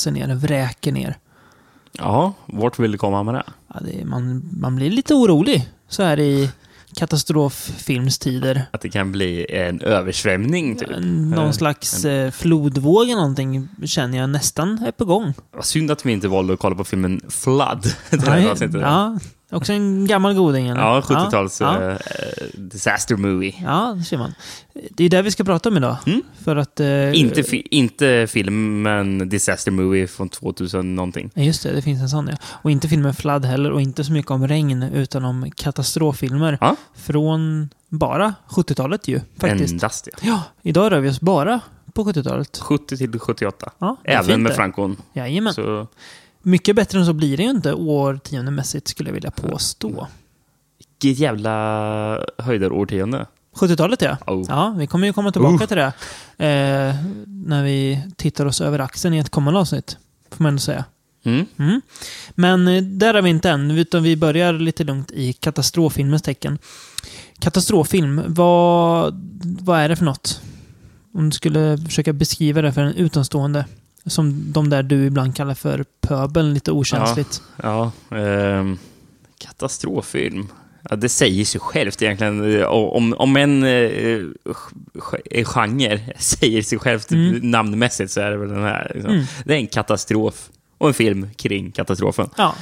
bara öser ner, vräker ner. Ja, vart vill du komma med det? Ja, det är, man, man blir lite orolig så här i katastroffilmstider. Att det kan bli en översvämning, typ. Någon slags eh, flodvåg eller någonting känner jag nästan är på gång. Vad synd att vi inte valde att kolla på filmen Flood. Nej, ja, också en gammal goding. eller? Ja, 70-tals Ja, eh, disaster movie. ja, det ser man. Det är det vi ska prata om idag. Mm. För att... Eh, Inte, fi- inte filmen Disaster Movie från 2000 någonting. Ja, Just det, det finns en sån ja. Och inte filmen Flood heller och inte så mycket om regn utan om katastroffilmer. Ja. Från bara 70-talet ju, faktiskt. Endast ja. Ja, idag rör vi oss bara på 70-talet. 70 till 78. Ja, Även med. Frankon. Jajamän. Så Mycket bättre än så blir det ju inte årtiondemässigt skulle jag vilja påstå. vilket jävla höjdarårtionde. 70-talet ja. Oh. Ja, vi kommer ju komma tillbaka Uh. till det. Eh, när vi tittar oss över axeln i ett kommande avsnitt. Får man ändå säga. Mm. Mm. Men eh, där är vi inte än, utan vi börjar lite lugnt i katastroffilmens tecken. Katastroffilm, vad, vad är det för något? Om du skulle försöka beskriva det för en utomstående. Som de där du ibland kallar för pöbeln, lite okänsligt. Ja, ehm, katastroffilm. Ja, det säger sig självt egentligen. Eh, Om, om en eh, eh, genre säger sig självt Mm. namnmässigt så är det väl den här. Liksom. Mm. Det är en katastrof och en film kring katastrofen. Ja,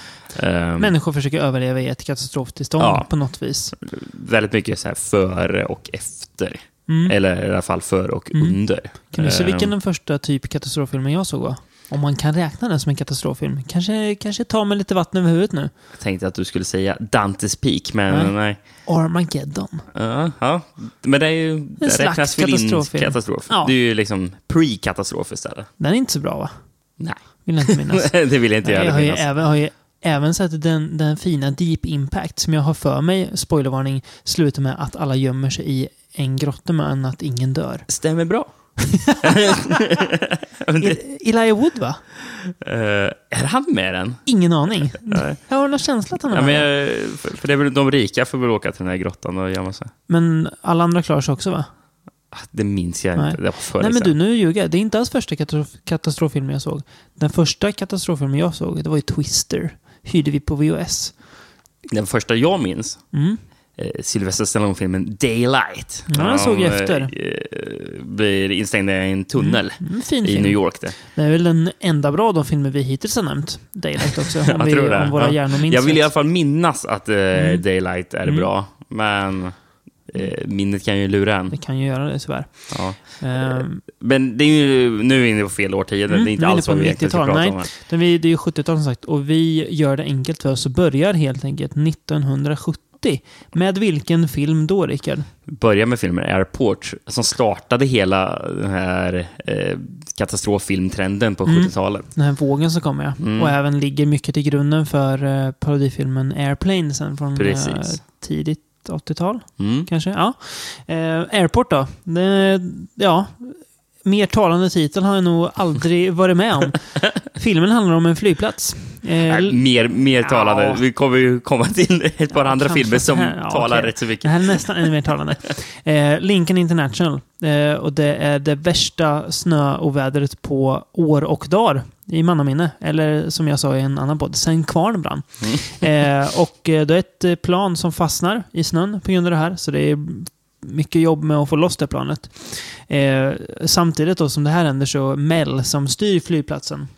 Ehm, människor försöker överleva i ett katastroftillstånd Ja. på något vis. väldigt mycket så här före och efter. Mm. Eller i alla fall före och Mm. under. Kan du se Ehm, vilken den första typ katastroffilmen jag såg var? Om man kan räkna den som en katastroffilm. Kanske, kanske ta med lite vatten över huvudet nu. Jag tänkte att du skulle säga Dantes Peak, men Nej. nej. Armageddon. Ja, ja. Men det är ju... Det slags räknas väl in katastroffilm. katastrof. Ja. Det är ju liksom pre-katastrof istället. Den är inte så bra va? Nej. Vill jag inte minnas. det vill jag inte Nej, jag göra. har ju, minnas. även, har ju även sett den, den fina Deep Impact som jag har för mig, spoilervarning, slutar med att alla gömmer sig i en grotta men att ingen dör. Stämmer bra. Men det, Elijah Wood va? eh, är han med den? Ingen aning. Nej. Jag har någon känsla att han är Ja, men, med. jag- för, för det är väl de rika får väl åka till den här grottan och gömma sig. Men alla andra klarar sig också va? Ah, Det minns jag Nej. inte. Det var förr Nej men du, nu ljuger jag. Det är inte alls första katastrof katastroffilmen jag såg. Den första katastroffilmen jag såg, det var ju Twister. Hyrde vi på VHS. Den första jag minns, Mm. Eh, Sylvester Stallone-filmen Daylight. Ja, den såg jag efter. Eh, blir instängd i en tunnel Mm, fin i film. New York. Det. Det är väl den enda bra av de filmer vi hittills har nämnt. Daylight också. Om, Jag vi, tror det. om våra Ja. hjärnor minns Jag vill i alla fall minnas att eh, Mm. Daylight är Mm. bra, men eh, minnet kan ju lura en. Det kan ju göra det tyvärr. Ja. Ehm, Men det är ju, nu inne på fel årtionde. Mm, det är inte alls vad vi egentligen ska 90-tal. prata Nej. om. det är ju 70-tal som sagt och vi gör det enkelt för oss och börjar helt enkelt 1970. Med vilken film då, Rickard? Börja med filmen Airport, som startade hela den här eh, katastroffilmtrenden på Mm. 70-talet. Den här vågen som kommer, ja. Mm. Och även ligger mycket till grunden för eh, parodifilmen Airplane sen från eh, tidigt 80-tal, Mm. kanske. Ja. Eh, Airport då? Det, ja, mer talande titel har jag nog aldrig varit med om. Filmen handlar om en flygplats. Eh, Nej, mer, mer talande. Ja. Vi kommer ju komma till ett par Ja, andra filmer som här. Ja, talar okej. rätt så Det mycket. här är nästan ännu mer talande. Eh, Lincoln International. Eh, och det är det värsta snöovädret på år och dagar i mannaminne. Eller som jag sa i en annan podd, sen kvarn brann. Mm. Eh, och eh, det är ett eh, plan som fastnar i snön på grund av det här. Så det är mycket jobb med att få loss det planet. Eh, samtidigt då som det här händer så Mel som styr flygplatsen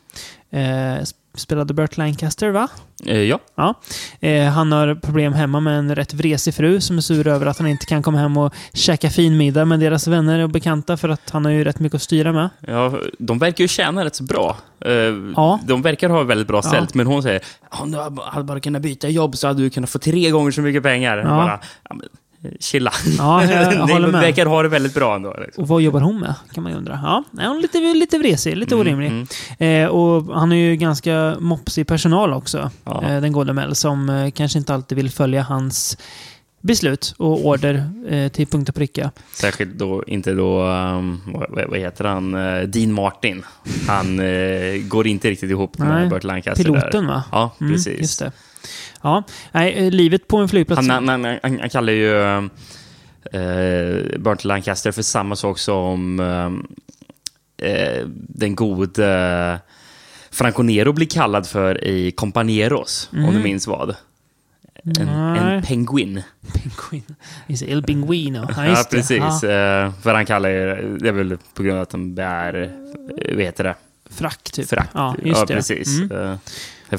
eh, spelade Burt Lancaster va? Eh, ja. Ja. Eh, han har problem hemma med en rätt vresig fru som är sur över att han inte kan komma hem och käka fin middag med deras vänner och bekanta för att han har ju rätt mycket att styra med. ja, de verkar ju tjäna rätt så bra. Eh, Ja. De verkar ha väldigt bra Ja. ställt, men hon säger om du hade bara kunnat byta jobb så hade du kunnat få tre gånger så mycket pengar. Ja. Bara, ja, chilla. Ja, jag, håller med. verkar ha det väldigt bra ändå. Liksom. Och vad jobbar hon med? Kan man ju undra. Ja, är hon lite, lite vresig, lite orimlig. Mm, Eh, och han är ju ganska mopsig personal också, Ja. eh, den gode Mel, som eh, kanske inte alltid vill följa hans beslut och order eh, till punkt och pricka. Särskilt då, inte då, um, vad, vad heter han, Eh, Dean Martin. Han eh, går inte riktigt ihop Nej, med Burt Lancaster. Piloten där. va? Ja, Mm, precis. Just det. Ja, nej, eh, livet på en flygplats. Han, han, han, han, kallar ju uh, Burt Lancaster för samma sak som eh, den gode Franco Nero blir kallad för i Companeros, om du minns vad. En, en penguin. Penguin. Is El Pinguino. Ja, Ja, precis. Ja. Eh, För han kallar ju, det är väl på grund av att de bär, eh, vad heter det? Frack, typ. Frakt. Ja, just det. precis. Mm.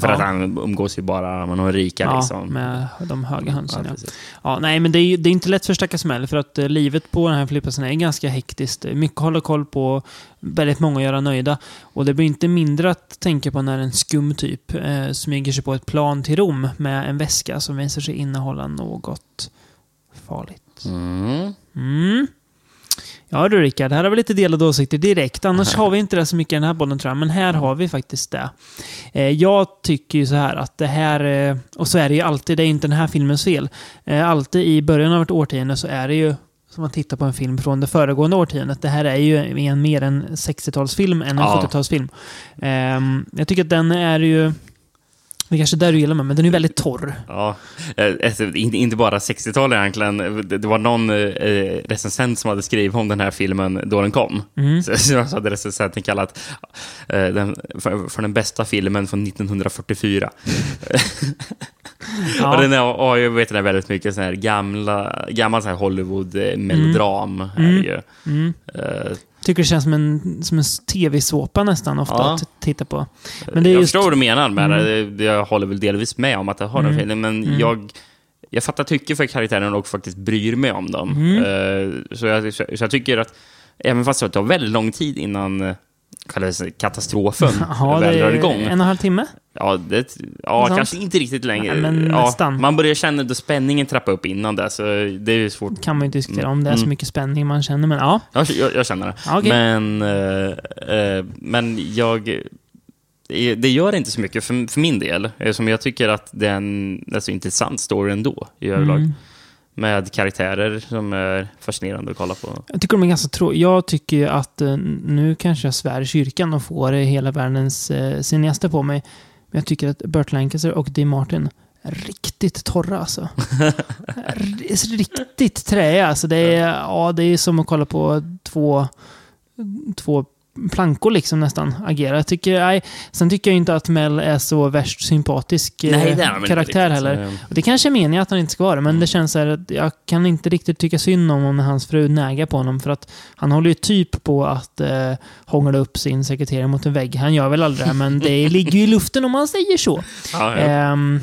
För Ja. att han umgås ju bara med de rika Ja, liksom. med de höga hönsen. Ja, Ja. Ja, nej, men det är, det är inte lätt för stackars Mel, för att eh, livet på den här flygplatsen är ganska hektiskt. Mycket att hålla koll på, väldigt många att göra nöjda. Och det blir inte mindre att tänka på när en skum typ eh, smyger sig på ett plan till Rom med en väska som visar sig innehålla något farligt. Mm. Mm. Ja du Rickard, här har vi lite delade åsikter direkt. Annars har vi inte det så mycket i den här bollen tror jag, men här har vi faktiskt det. Eh, jag tycker ju så här att det här, eh, och så är det ju alltid, det är inte den här filmens fel. Eh, alltid i början av ett årtionde så är det ju som man tittar på en film från det föregående årtiondet. Det här är ju en mer en 60-talsfilm än en Ja. 70-talsfilm. Ehm, jag tycker att den är ju... Det är kanske är där du gillar mig, men den är väldigt torr. Ja, eh, alltså, inte bara 60-tal egentligen. Det var någon eh, recensent som hade skrivit om den här filmen då den kom. Mm. Så, hade recensenten kallat eh, den för, den bästa filmen från 1944. Ja. Och den har, har ju vet jag, väldigt mycket sån här gamla, gammal sån här Hollywood-melodram. Mm. ju. Mm. Eh, Tycker det känns som en, som en tv-såpa nästan ofta Ja. att titta på. Men det är jag just... förstår vad du menar med Mm. det. det. Jag håller väl delvis med om att jag har den Mm. filmen, men Mm. jag, jag fattar tycke för karaktären och faktiskt bryr mig om dem. Mm. Eh, så, jag, så jag tycker att, även fast det tar väldigt lång tid innan eh, kallades katastrofen Ja, väl igång. en och en halv timme. Ja, det, ja kanske inte riktigt längre. Nej, men ja, nästan. Man börjar känna att spänningen trappar upp innan det, så det är ju svårt. kan man ju diskutera om det är så Mm. mycket spänning man känner, men ja. Jag, jag, jag känner det. Okej. Men, eh, eh, men jag... det- gör inte så mycket för, för min del, eftersom jag tycker att det är en alltså, intressant story ändå, i överlag. Mm. Med karaktärer som är fascinerande att kolla på. Jag tycker de är ganska trå... Jag tycker att, eh, nu kanske jag svär i kyrkan och får hela världens eh, cineaster på mig. Men jag tycker att Burt Lancaster och Dean Martin är riktigt torra alltså. R- riktigt träiga. Alltså det, är, ja, det är som att kolla på två, två plankor liksom nästan agera. Jag tycker, nej, sen tycker jag inte att Mel är så värst sympatisk eh, Nej, inte karaktär heller. Eh, Och det kanske är meningen att han inte ska vara det, men Mm. det känns så här att jag kan inte riktigt tycka synd om honom när hans fru nägar på honom. För att han håller ju typ på att eh, hångla upp sin sekreterare mot en vägg. Han gör väl aldrig det, men det ligger ju i luften om man säger så. Ja, ja. Så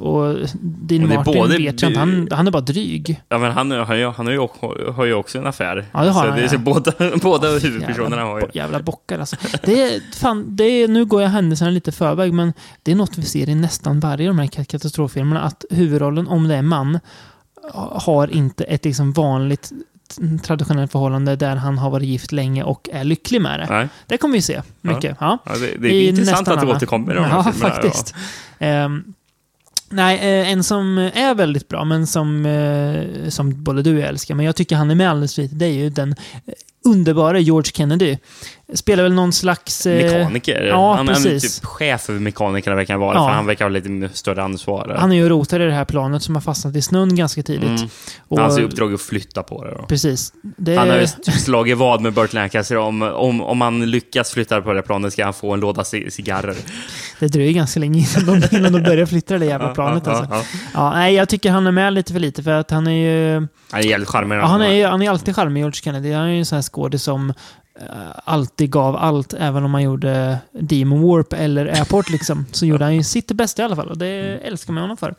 och Dean Martin både- vet jag inte, han, han är bara dryg. ja, men han, han, han har, ju, också- har ju också en affär. Ja, det har så han, det är ja. båda, båda huvudpersonerna Jävla, har ju... jävla bockar alltså. Det är, fan, det är, nu går jag händelserna lite förväg, men det är något vi ser i nästan varje av de här ka- katastroffilmerna. Att huvudrollen, om det är man, har inte ett liksom vanligt traditionellt förhållande där han har varit gift länge och är lycklig med det. Nej, Det kommer vi se mycket. Ja. ja, det, det är I intressant att alla. återkommer i de här Ja, filmerna. faktiskt. Ehm, nej, eh, en som är väldigt bra, men som, eh, som både du och jag älskar, men jag tycker han är med alldeles för lite, det är ju den eh, underbara George Kennedy. Spelar väl någon slags... eh, Mekaniker. ja, han är precis. typ chef över mekanikerna verkar han vara, Ja. för han verkar ha lite större ansvar. Han är ju rotad i det här planet som har fastnat i snön ganska tidigt. Mm. Och, Hans uppdrag är att flytta på det. Då. Precis. Det, Han har ju typ slagit vad med Burt Lancaster om, om, om man lyckas flytta på det planet ska han få en låda ci- cigarrer. det dröjer ganska länge innan de, innan de börjar flytta det jävla planet. Alltså. ja, Ja, nej, jag tycker han är med lite för lite, för att han är ju... Han är jävligt charmig. Han, är, han är alltid charmig, George Kennedy. Han är ju en sån här skådis som eh, alltid gav allt, även om man gjorde Demon Warp eller Airport liksom. Så gjorde han ju sitt bästa i alla fall och det älskar man honom för.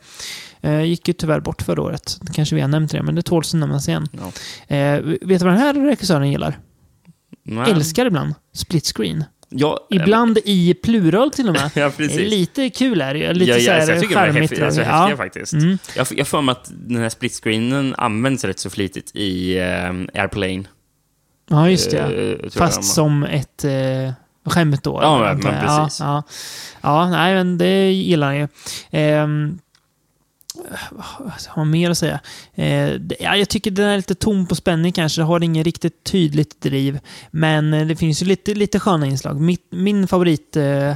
Eh, gick ju tyvärr bort förra året. Kanske vi har nämnt det, men det tåls att nämnas igen. Ja. Eh, vet du vad den här regissören gillar? Nej. Älskar ibland split screen. Ja, Ibland i plural till och med. Ja, lite kul är det ju. Lite ja, så ja, här så jag tycker det är alltså, drag. häftiga faktiskt. Mm. Jag jag för mig att den här split-screenen används rätt så flitigt i eh, Airplane. Ja, just det. Eh, jag Fast de- som ett eh, skämt då. Ja, men jag. precis. Ja, ja. ja, nej, men det gillar han ju. Ehm, vad har man mer att säga? Eh, ja, jag tycker den är lite tom på spänning kanske. Har ingen riktigt tydligt driv. Men eh, det finns ju lite, lite sköna inslag. Mitt, min favoritfigur eh,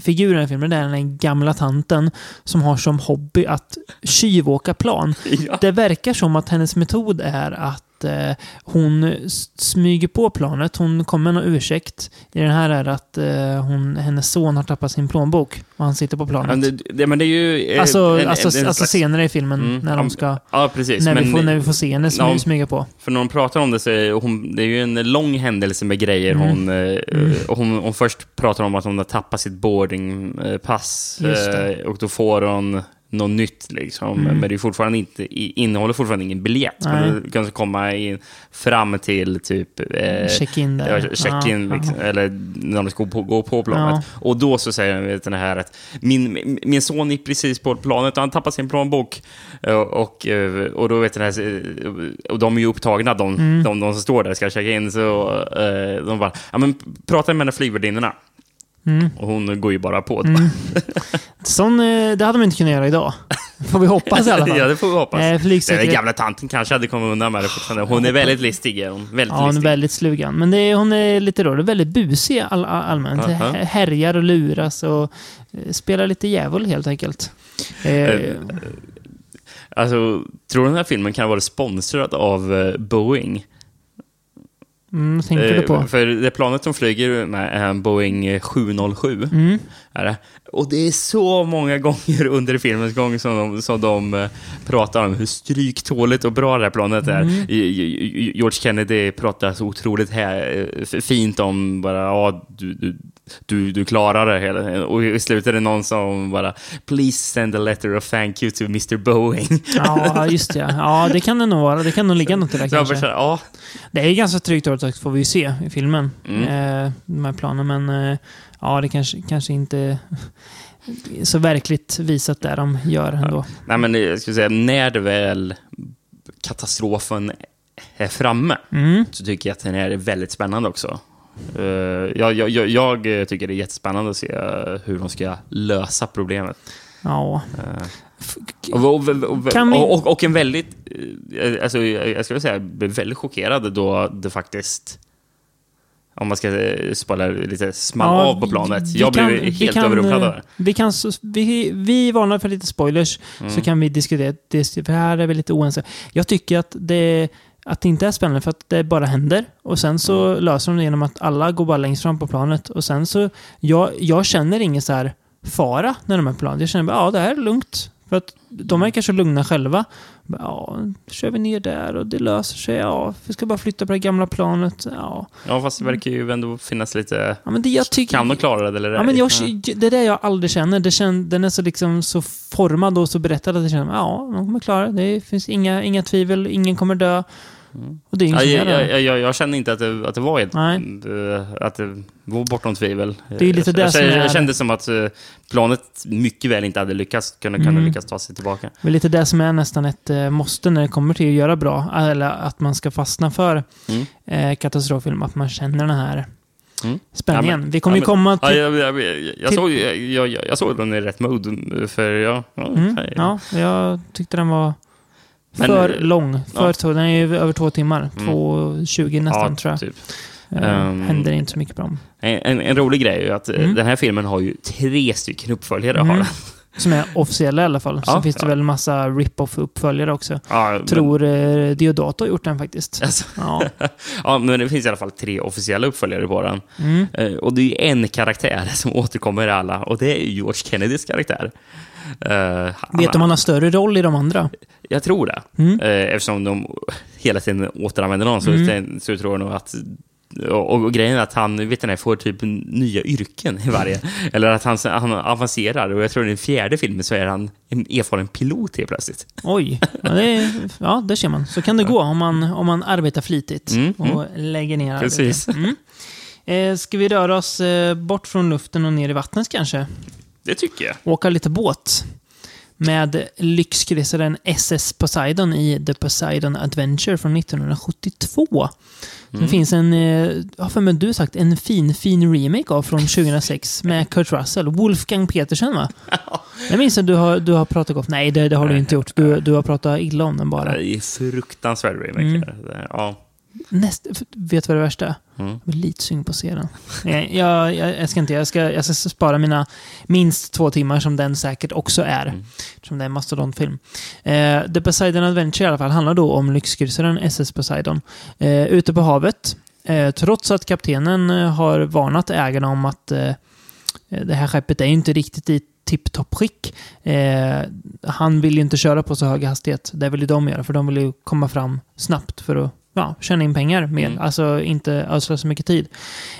figur i den här filmen det är den gamla tanten som har som hobby att tjuvåka plan. Ja. Det verkar som att hennes metod är att att eh, hon smyger på planet. Hon kommer med någon ursäkt. I den här är att eh, hon, hennes son har tappat sin plånbok och han sitter på planet. Men det, det, men det är ju... eh, alltså, en- alltså, en- en alltså slags- senare i filmen Mm, när de ska... Ja, precis. När, vi får, när vi får se henne smy, Ja. smyga på. För när hon pratar om det så är hon, det är ju en lång händelse med grejer. Mm. Hon, eh, Mm. och hon, hon först pratar om att hon har tappat sitt boardingpass. Eh, Och då får hon något nytt liksom. Mm. Men det är fortfarande inte, innehåller fortfarande ingen biljett. Nej. Men du kan komma in, fram till typ... Eh, Check-in där. Ja, check-in, Ja, liksom, ja. eller när de ska gå på, gå på planet. Och då så säger den här att min, min- son gick precis på planet och han tappade sin plånbok. Eh, Och, eh, och då vet den här, eh, och de är ju upptagna, de, Mm. de, de som står där ska checka in. Så eh, de bara, ja men prata med den här flygvärdinnorna. Mm. Och hon går ju bara på det. Mm. Sån, eh, det hade man inte kunnat göra idag. Får vi hoppas i alla fall. ja, det får vi hoppas. Eh, Den flygsäkerhet. gamla tanten kanske hade kommit undan med det fortfarande. Hon är väldigt listig. Hon. Väldigt Ja, hon är väldigt slugan. Men är, hon är lite rolig. Väldigt busig all, all, allmänt. Aha. Här- Härjar och luras och eh, spelar lite djävul helt enkelt. Eh, Eh, Alltså, tror du den här filmen kan vara sponsrad av Boeing? Mm, tänker du Eh, på? För det planet de flyger med är en Boeing 707. Mm. Är det. Och det är så många gånger under filmens gång som de, som de eh, pratar om hur stryktåligt och bra det här planet är. Mm. George Kennedy pratar så otroligt här, eh, fint om bara, ja, du, du, du, du klarar det hela Och i slutet är det någon som bara, please send a letter of thank you to Mr Boeing. Ja, just det. Ja, det kan det nog vara. Det kan nog ligga något i det bara kanske. ja, Det är ganska tryggt året får vi ju se i filmen. Mm. Eh, de här planen. Men eh, ja, det kanske, kanske inte så verkligt visat där de gör ändå. nej men jag skulle säga, när det väl katastrofen är framme, Mm. så tycker jag att den är väldigt spännande också. Eh, jag, jag, jag, jag tycker det är jättespännande att se eh, hur de ska lösa problemet. Ja. Eh, F- och, och, och, och, en väldigt... eh, Alltså, jag skulle säga, blev väldigt chockerad då det faktiskt... Om man ska eh, spoila lite, small Ja, av på planet. Jag blev kan- helt överrumplad eh. Vi, kan, vi, vi varnar för lite spoilers, Mm. så kan vi diskutera. Det, för här är vi lite oense. Jag tycker att det, att det inte är spännande för att det bara händer. Och sen så Mm. löser de det genom att alla går bara längst fram på planet. Och sen så, jag, jag känner ingen så här fara när de är på planet. Jag känner bara, ja det här är lugnt. För att de verkar så lugna själva. Ja, kör vi ner där och det löser sig. Ja, vi ska bara flytta på det gamla planet. Ja, Ja, fast det verkar ju ändå finnas lite... ja men det jag tycker... Kan de klara det eller Ja, men jag, det är det jag aldrig känner. Det känner den är så, liksom, så formad och så berättad att jag känner ja, de kommer klara det. Det finns inga, inga tvivel, ingen kommer dö. Och det är Ja, jag, jag, jag, känner inte att det, att det var ett, Nej. eh, att det var bortom tvivel. Det är lite jag, det jag, som jag, är- jag kände som att eh, planet mycket väl inte hade lyckats, kunde, kunde Mm. lyckas ta sig tillbaka. Det är lite det som är nästan ett eh, måste när det kommer till att göra bra. Eller att man ska fastna för Mm. eh, katastroffilm. Att man känner den här Mm. spänningen. Ja, men- vi kommer ja, ju komma Ja, till... jag, jag, jag, jag, såg, jag, såg den i rätt mode, för jag... Ja, Mm, ja, jag tyckte den var Men, för eh, lång. För ja. den är ju över två timmar. Mm. 2.20 nästan ja, tror jag. Typ. Um, händer inte så mycket bra om. En, en, en rolig grej är ju att eh, Mm. den här filmen har ju tre stycken uppföljare. Mm. Har den. Som är officiella i alla fall. Ja, Sen finns det ja. väl massa rip-off-uppföljare också. Ja, men- Tror eh, Deodato har gjort den faktiskt. Alltså, Ja. ja, men det finns i alla fall tre officiella uppföljare på den. Mm. Eh, och det är ju en karaktär som återkommer i alla, och det är George Kennedys karaktär. Eh, Vet du om han har större roll i de andra? Jag tror det. Mm. Eh, eftersom de hela tiden återanvänder någon, så, Mm. så tror jag nog att... Och, och grejen är att han vet ni, får typ nya yrken i varje. Eller att han, han avancerar. Och jag tror i den fjärde filmen så är han en erfaren pilot helt plötsligt. Oj, ja, det, ja, det ser man. Så kan det gå om man, om man arbetar flitigt Mm, och lägger ner arbete. Precis. Mm. Eh, ska vi röra oss eh, bort från luften och ner i vattnet kanske? Det tycker jag. Åka lite båt. Med lyxkryssaren SS Poseidon i The Poseidon Adventure från 1972. Det Mm. finns en, eh, ja, för mig du har sagt, en fin, fin remake av från 2006 med Kurt Russell. Wolfgang Petersen va? Jag minns att du har, du har pratat gott. Nej, det, det har du inte gjort. Du, du har pratat illa om den bara. Det är fruktansvärd remake. Mm. Det- Ja. Näst, vet du vad det värsta är? Mm. Jag blir lite sugen på att se den. jag, jag, jag, ska inte, jag ska, jag ska spara mina minst två timmar som den säkert också är. Mm. Som det är en mastodontfilm. Eh, The Poseidon Adventure i alla fall handlar då om lyxkryssaren SS Poseidon. Eh, ute på havet. Eh, trots att kaptenen eh, har varnat ägarna om att eh, det här skeppet är inte riktigt i tipptopp skick. Eh, han vill ju inte köra på så hög hastighet. Det vill ju de göra, för de vill ju komma fram snabbt för att ja, tjäna in pengar mer. Mm. Alltså inte ödsla så mycket tid.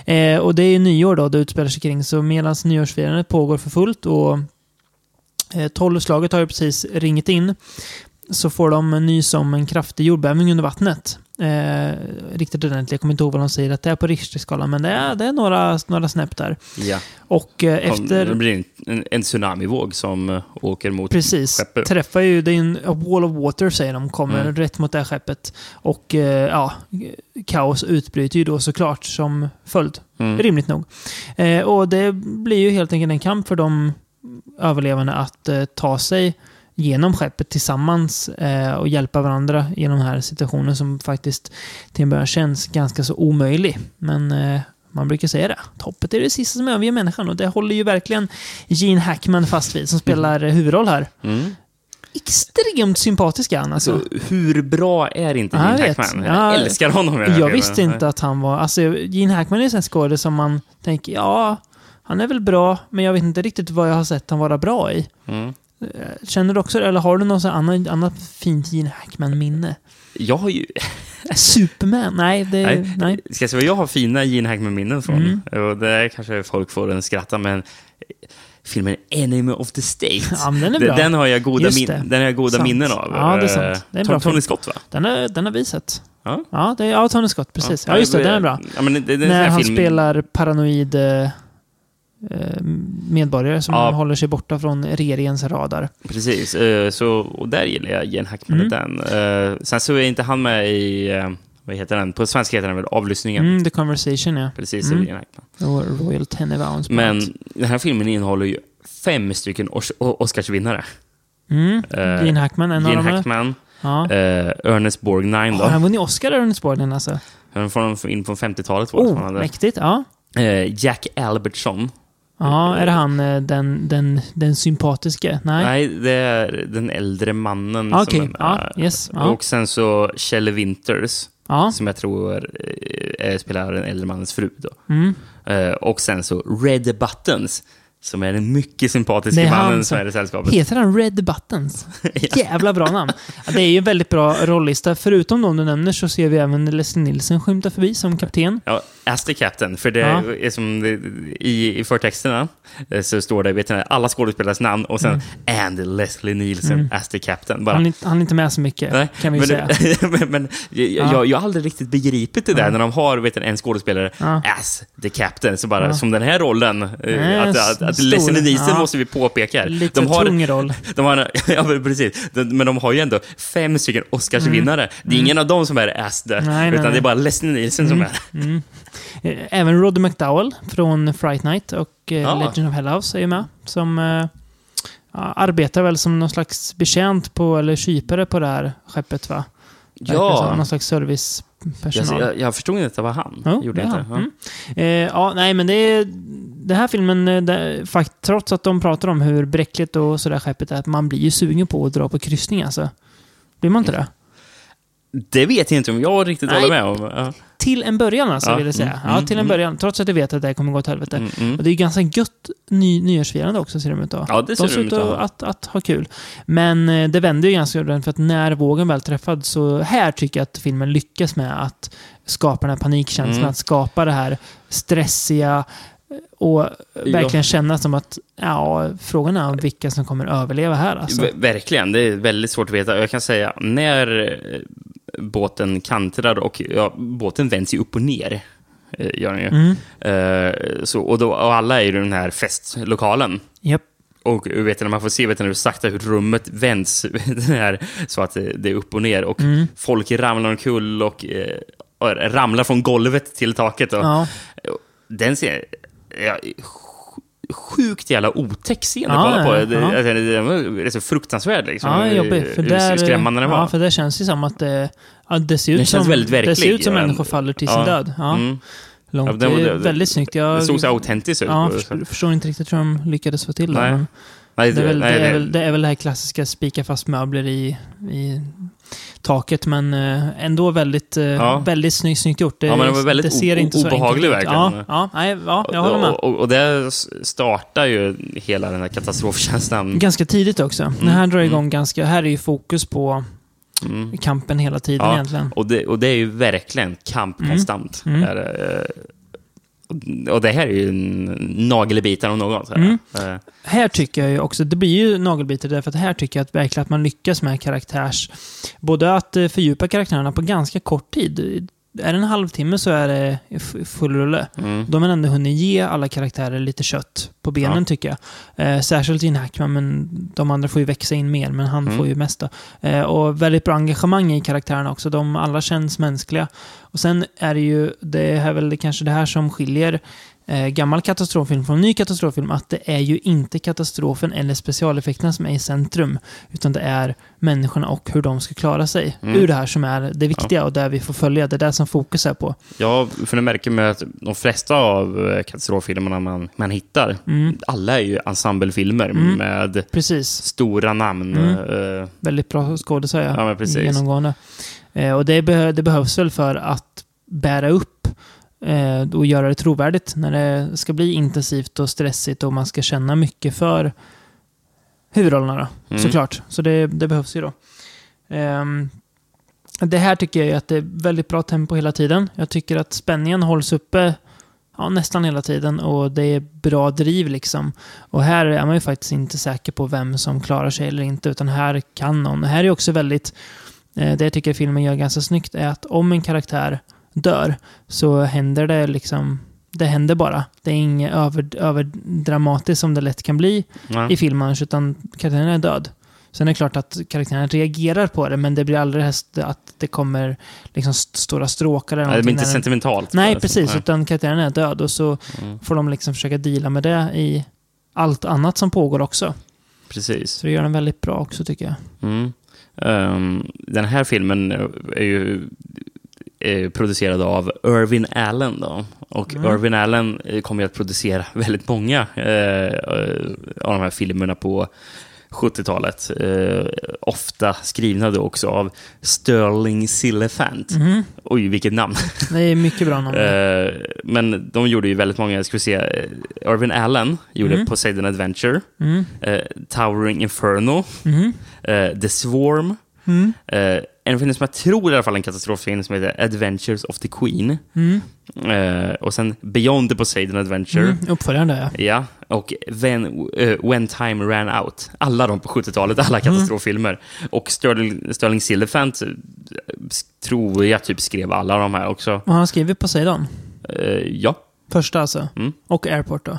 Eh, och det är ju nyår då det utspelar sig kring, så medan nyårsfirandet pågår för fullt och eh, tolvslaget har ju precis ringit in så får de nys om en kraftig jordbävning under vattnet. Eh, riktigt ordentligt, jag kommer inte ihåg vad de säger att det är på Richterskalan, men det är, det är några, några snäpp där. Ja. Och eh, efter... Det blir en, en tsunamivåg som eh, åker mot Precis. skeppet. Träffar ju, det är en wall of water säger de, kommer Mm. rätt mot det här skeppet. Och eh, ja, kaos utbryter ju då såklart som följd. Mm. Rimligt nog. Eh, och det blir ju helt enkelt en kamp för de överlevande att eh, ta sig genom skeppet tillsammans eh, och hjälpa varandra genom den här situationen som faktiskt till en början känns ganska så omöjlig. Men eh, man brukar säga det. Hoppet är det sista som överger människan och det håller ju verkligen Gene Hackman fast vid som spelar eh, huvudroll här. Mm. Extremt sympatisk är han alltså. Alltså, hur bra är inte Ja, jag Gene. Hackman? Ja, jag älskar honom. jag filmen. visste inte att han var... Alltså, Gene Hackman är en skådespelare som man tänker, ja, han är väl bra, men jag vet inte riktigt vad jag har sett han vara bra i. Mm. Eh, Känner du också eller har du något annan, annat fint Gene Hackman-minne? Jag har ju... Superman? Nej, det... Nej. Nej. Ska jag säga vad jag har fina Gene Hackman-minnen från? Mm. Och det är kanske folk får en skratta, men filmen Enemy of the State. Ja, den är bra. Den har jag goda, min, den har jag goda Sant. minnen av. Ja, det är sant. Eh, Det är en Tom- Tony. Scott, va? Den, är, den har vi sett. Ja. Ja, det är, ja Tony Scott, precis. Ja, just det, den är bra. Ja, det, det, är När han film- spelar paranoid eh, medborgare som Ja. håller sig borta från regeringens radar. Precis, eh, så, och där gillar jag Gene Hackman. Mm. Den. Eh, Sen så är inte han med i, eh, vad heter den? På svenska heter den väl Avlyssningen. Mm, The Conversation, ja. Precis, Mm. Gene Hackman. Och Royal Tenenbaums Men den här filmen innehåller ju fem stycken Oscarsvinnare. Mm. Eh, Gene Hackman, en Gene av dem. Hackman, Ja. eh, Ernest Borgnine då. Har han vunnit Oscar, Ernest Borgnine alltså? Han får in på 50-talet var det som Oh, mäktigt. Ja. Eh, Jack Albertson. Ja, är det han eh, den, den, den sympatiske? Nej. Nej, det är den äldre mannen. Okej, som är ja, yes. Ja. Och sen så Shelley Winters, Ja. som jag tror eh, spelar den äldre mannens fru. Då. Mm. Eh, och sen så Red Buttons, som är den mycket sympatiska mannen som- är i sällskapet. Heter han Red Buttons? Jävla bra namn. Ja, det är ju en väldigt bra rollista. Förutom de du nämner så ser vi även Leslie Nielsen skymta förbi som kapten. Ja, As the Captain, för det Ja. är som det, i, i förtexterna eh, så står det vet ni, alla skådespelares namn och sen and Leslie Nielsen Mm. as the Captain. Bara. Han, han är inte med så mycket, Nej, kan vi ju säga. men, men, men jag, Ja. jag, jag har aldrig riktigt begripit det där Ja. när de har vet ni, en skådespelare Ja. as the captain, så bara Ja. som den här rollen, eh, att, att, att. Leslie Nielsen Ja. måste vi påpeka. Lite De har, tung roll. de har, ja, precis. De, men de har ju ändå fem stycken Oscarsvinnare. Det är ingen av dem som är as the, Mm. Nej, nej, utan det nej. är bara Leslie Nielsen som är Mm. Eh, Även Roddy McDowell från Fright Night och eh, Ja. Legend of Hell House är ju med. Som eh, arbetar väl som någon slags betjänt på, eller kypare på det här skeppet va? Ja, Någon slags servicepersonal. Jag, jag, jag förstod inte att det var han. Ja, Gjorde är inte. Ja. Mm. Eh, ja, nej, men det är... Den här filmen, eh, det, fakt, trots att de pratar om hur bräckligt och sådär skeppet är, att man blir ju sugen på att dra på kryssning alltså. Blir man inte det? Det vet jag inte om jag riktigt Nej. håller med om. Ja. Till en början alltså, Ja, vill jag säga. mm, ja, mm, till en mm. början. Trots att jag vet att det här kommer gå åt helvete. Mm, mm. Och det är ganska gött ny, nyårsfirande också, ser de ut att. Ja, det ser de de ut att ha. att, att ha kul. Men eh, det vänder ju ganska ordentligt, för att när vågen väl träffad, så här tycker jag att filmen lyckas med att skapa den här panikkänslan, Mm. att skapa det här stressiga eh, och verkligen känna som att, ja, frågan är om vilka som kommer överleva här alltså. Ver- Verkligen, det är väldigt svårt att veta. Jag kan säga, när eh, båten kantrar och ja, båten vänds ju upp och ner, eh, gör den ju. Mm. Eh, så, och, då, och alla är i den här festlokalen. Japp. Och vet du, man får se vet du, sakta hur rummet vänds den här, så att det, är upp och ner. Och Mm. folk ramlar omkull och eh, och ramlar från golvet till taket. Och, Ja. Den ser ja, sjukt jävla otäck scen att kolla på. Det, ja. alltså, det var så fruktansvärd liksom. Ja, jobbigt. För där, skrämmande den var. Ja, för det känns ju som att det, ja, det ser ut Den som, väldigt verklig, Det ser ut som ja. människor faller till sin död. Ja, Mm. långt. Ja, det det, är det- väldigt snyggt. Jag, Det såg så autentiskt ut. Ja, på- förstår, inte riktigt hur de lyckades få till det. Nej. men nej, Det är, väl, nej, det, är nej. väl, det är väl det här klassiska spika fast möbler i, i taket, men eh, ändå väldigt, eh, Ja. väldigt snyggt, snyggt gjort. Det, Ja, men det var väldigt ser o- inte så obehaglig verkligen. Ja, ja, nej, ja, jag håller med. Och, och, och där startar ju hela den här katastrofkänslan. Ganska tidigt också. Det här drar igång ganska... Här är ju fokus på Mm. kampen hela tiden Ja. egentligen. Och det, och det är ju verkligen kamp Mm. konstant. Mm. Är, det, eh, och det här är ju en nagelbitare om här. Mm. Eh, Här tycker jag ju också, det blir ju nagelbiter därför att här tycker jag att verkligen att man lyckas med karaktärs... Både att eh, fördjupa karaktärerna på ganska kort tid. Är det en halvtimme så är det full rulle. Mm. De har ändå hunnit ge alla karaktärer lite kött på benen Ja. tycker jag. Eh, särskilt Gene Hackman, men de andra får ju växa in mer, men han Mm. får ju mest. Eh, och väldigt bra engagemang i karaktärerna också. De alla känns mänskliga. Och sen är det ju, det är väl kanske det här som skiljer eh, gammal katastroffilm från ny katastroffilm, att det är ju inte katastrofen eller specialeffekterna som är i centrum, utan det är människorna och hur de ska klara sig Mm. ur det här som är det viktiga och där vi får följa. Det är det som fokus är på. Ja, för det märker man att de flesta av eh, katastroffilmerna man, man hittar, Mm, alla är ju ensemblefilmer Mm. med precis. stora namn. Mm. eh, Väldigt bra skådespelare. Ja, precis. Genomgående. Eh, och det, beh- det behövs väl för att bära upp eh, och göra det trovärdigt när det ska bli intensivt och stressigt och man ska känna mycket för huvudrollerna då, Mm. såklart. Så det, det behövs ju då. Ehm, det här tycker jag att det är väldigt bra tempo hela tiden. Jag tycker att spänningen hålls uppe ja, nästan hela tiden och det är bra driv liksom. Och här är man ju faktiskt inte säker på vem som klarar sig eller inte, utan här kan någon. Här är också väldigt, det jag tycker filmen gör ganska snyggt är att om en karaktär dör så händer det liksom, det händer bara. Det är inget över, överdramatiskt som det lätt kan bli ja. i filmen, utan karaktären är död. Sen är det klart att karaktären reagerar på det, men det blir aldrig att det kommer liksom st- stora stråkar eller Nej, det blir inte sentimentalt. Nej, precis. nej. Utan karaktären är död och så Mm. får de liksom försöka deala med det i allt annat som pågår också. Precis. Så det gör den väldigt bra också tycker jag. Mm. Ehm, den här filmen är ju producerad av Irvin Allen. Då. Och Mm. Irvin Allen kommer ju att producera väldigt många eh, av de här filmerna på 70-talet. Eh, ofta skrivna då också av Sterling Sillefant. Mhm. Oj, vilket namn! Det är mycket bra namn. Eh, men de gjorde ju väldigt många, ska vi se, eh, Irvin Allen gjorde Mm. Poseidon Adventure, Mm. eh, Towering Inferno, eh, The Swarm, Mm. Eh, en film som jag tror i alla fall en katastroffilm som heter Adventures of the Queen. Mm. Eh, och sen Beyond the Poseidon Adventure. Mm. Uppföljaren där ja. Ja, och When, eh, When Time Ran Out. Alla de på 70-talet, alla Mm. katastroffilmer. Och Sterling, Sterling Sillefant eh, tror jag typ skrev alla de här också. Och han skriver Poseidon. Eh, ja, Första alltså. Mm. Och Airport då?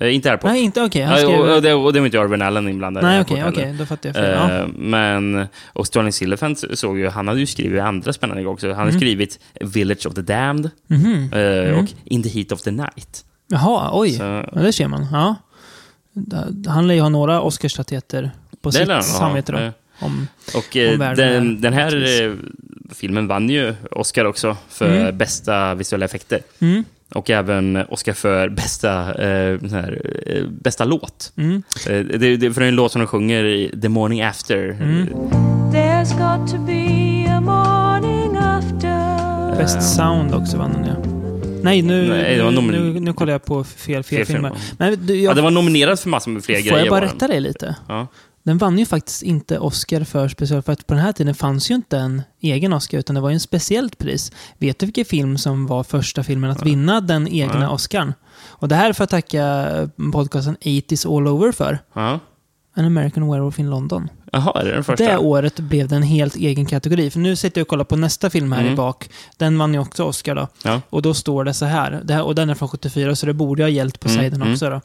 Eh, inte Airport. Nej, inte okej. Ja, skrev... och, och, det, och det var inte Irvin Allen inblandad Nej, okej, heller. okej. Då fattar jag fel. Ja. Eh, Men, och Sterling Sillefant såg ju, han hade ju skrivit andra spännande grejer också. Han hade Mm. skrivit Village of the Damned Mhm. eh, och In the Heat of the Night. Jaha, oj. Så, Ja, det ser man. Ja. Han lär ju ha några Oscarsstatyetter på det sitt samvete då. Eh, Om, Och eh, Om världen den, den här eh, filmen vann ju Oscar också för Mm. bästa visuella effekter. mm, Och även Oscar för bästa, eh, här, eh, bästa låt. mm. Eh, det, det, för det är en låt som de sjunger i The Morning After. Mm. There's got to be a morning after. Bäst sound också vann den ja. Nej, nu, Nej, det var nu, nomin- nu, nu kollar jag på fel, fel, Fel film, filmer. ja. Men du, Ja, jag, det var nominerat för massor med fler får grejer. jag bara rätta dig lite? Ja. Den vann ju faktiskt inte Oscar för specialeffekter. På den här tiden fanns ju inte en egen Oscar, utan det var ju en speciellt pris. Vet du vilken film som var första filmen att vinna den egna. Oscarn? Och det här får jag tacka podcasten 80s All Over för. An American Werewolf in London. Jaha, är det den första? Det året blev det en helt egen kategori. För nu sitter jag och kollar på nästa film här Mm. i bak. Den vann ju också Oscar då. Ja. Och då står det så här, det här och den är från 74, så det borde ha gällt på Mm, sidan mm. också då.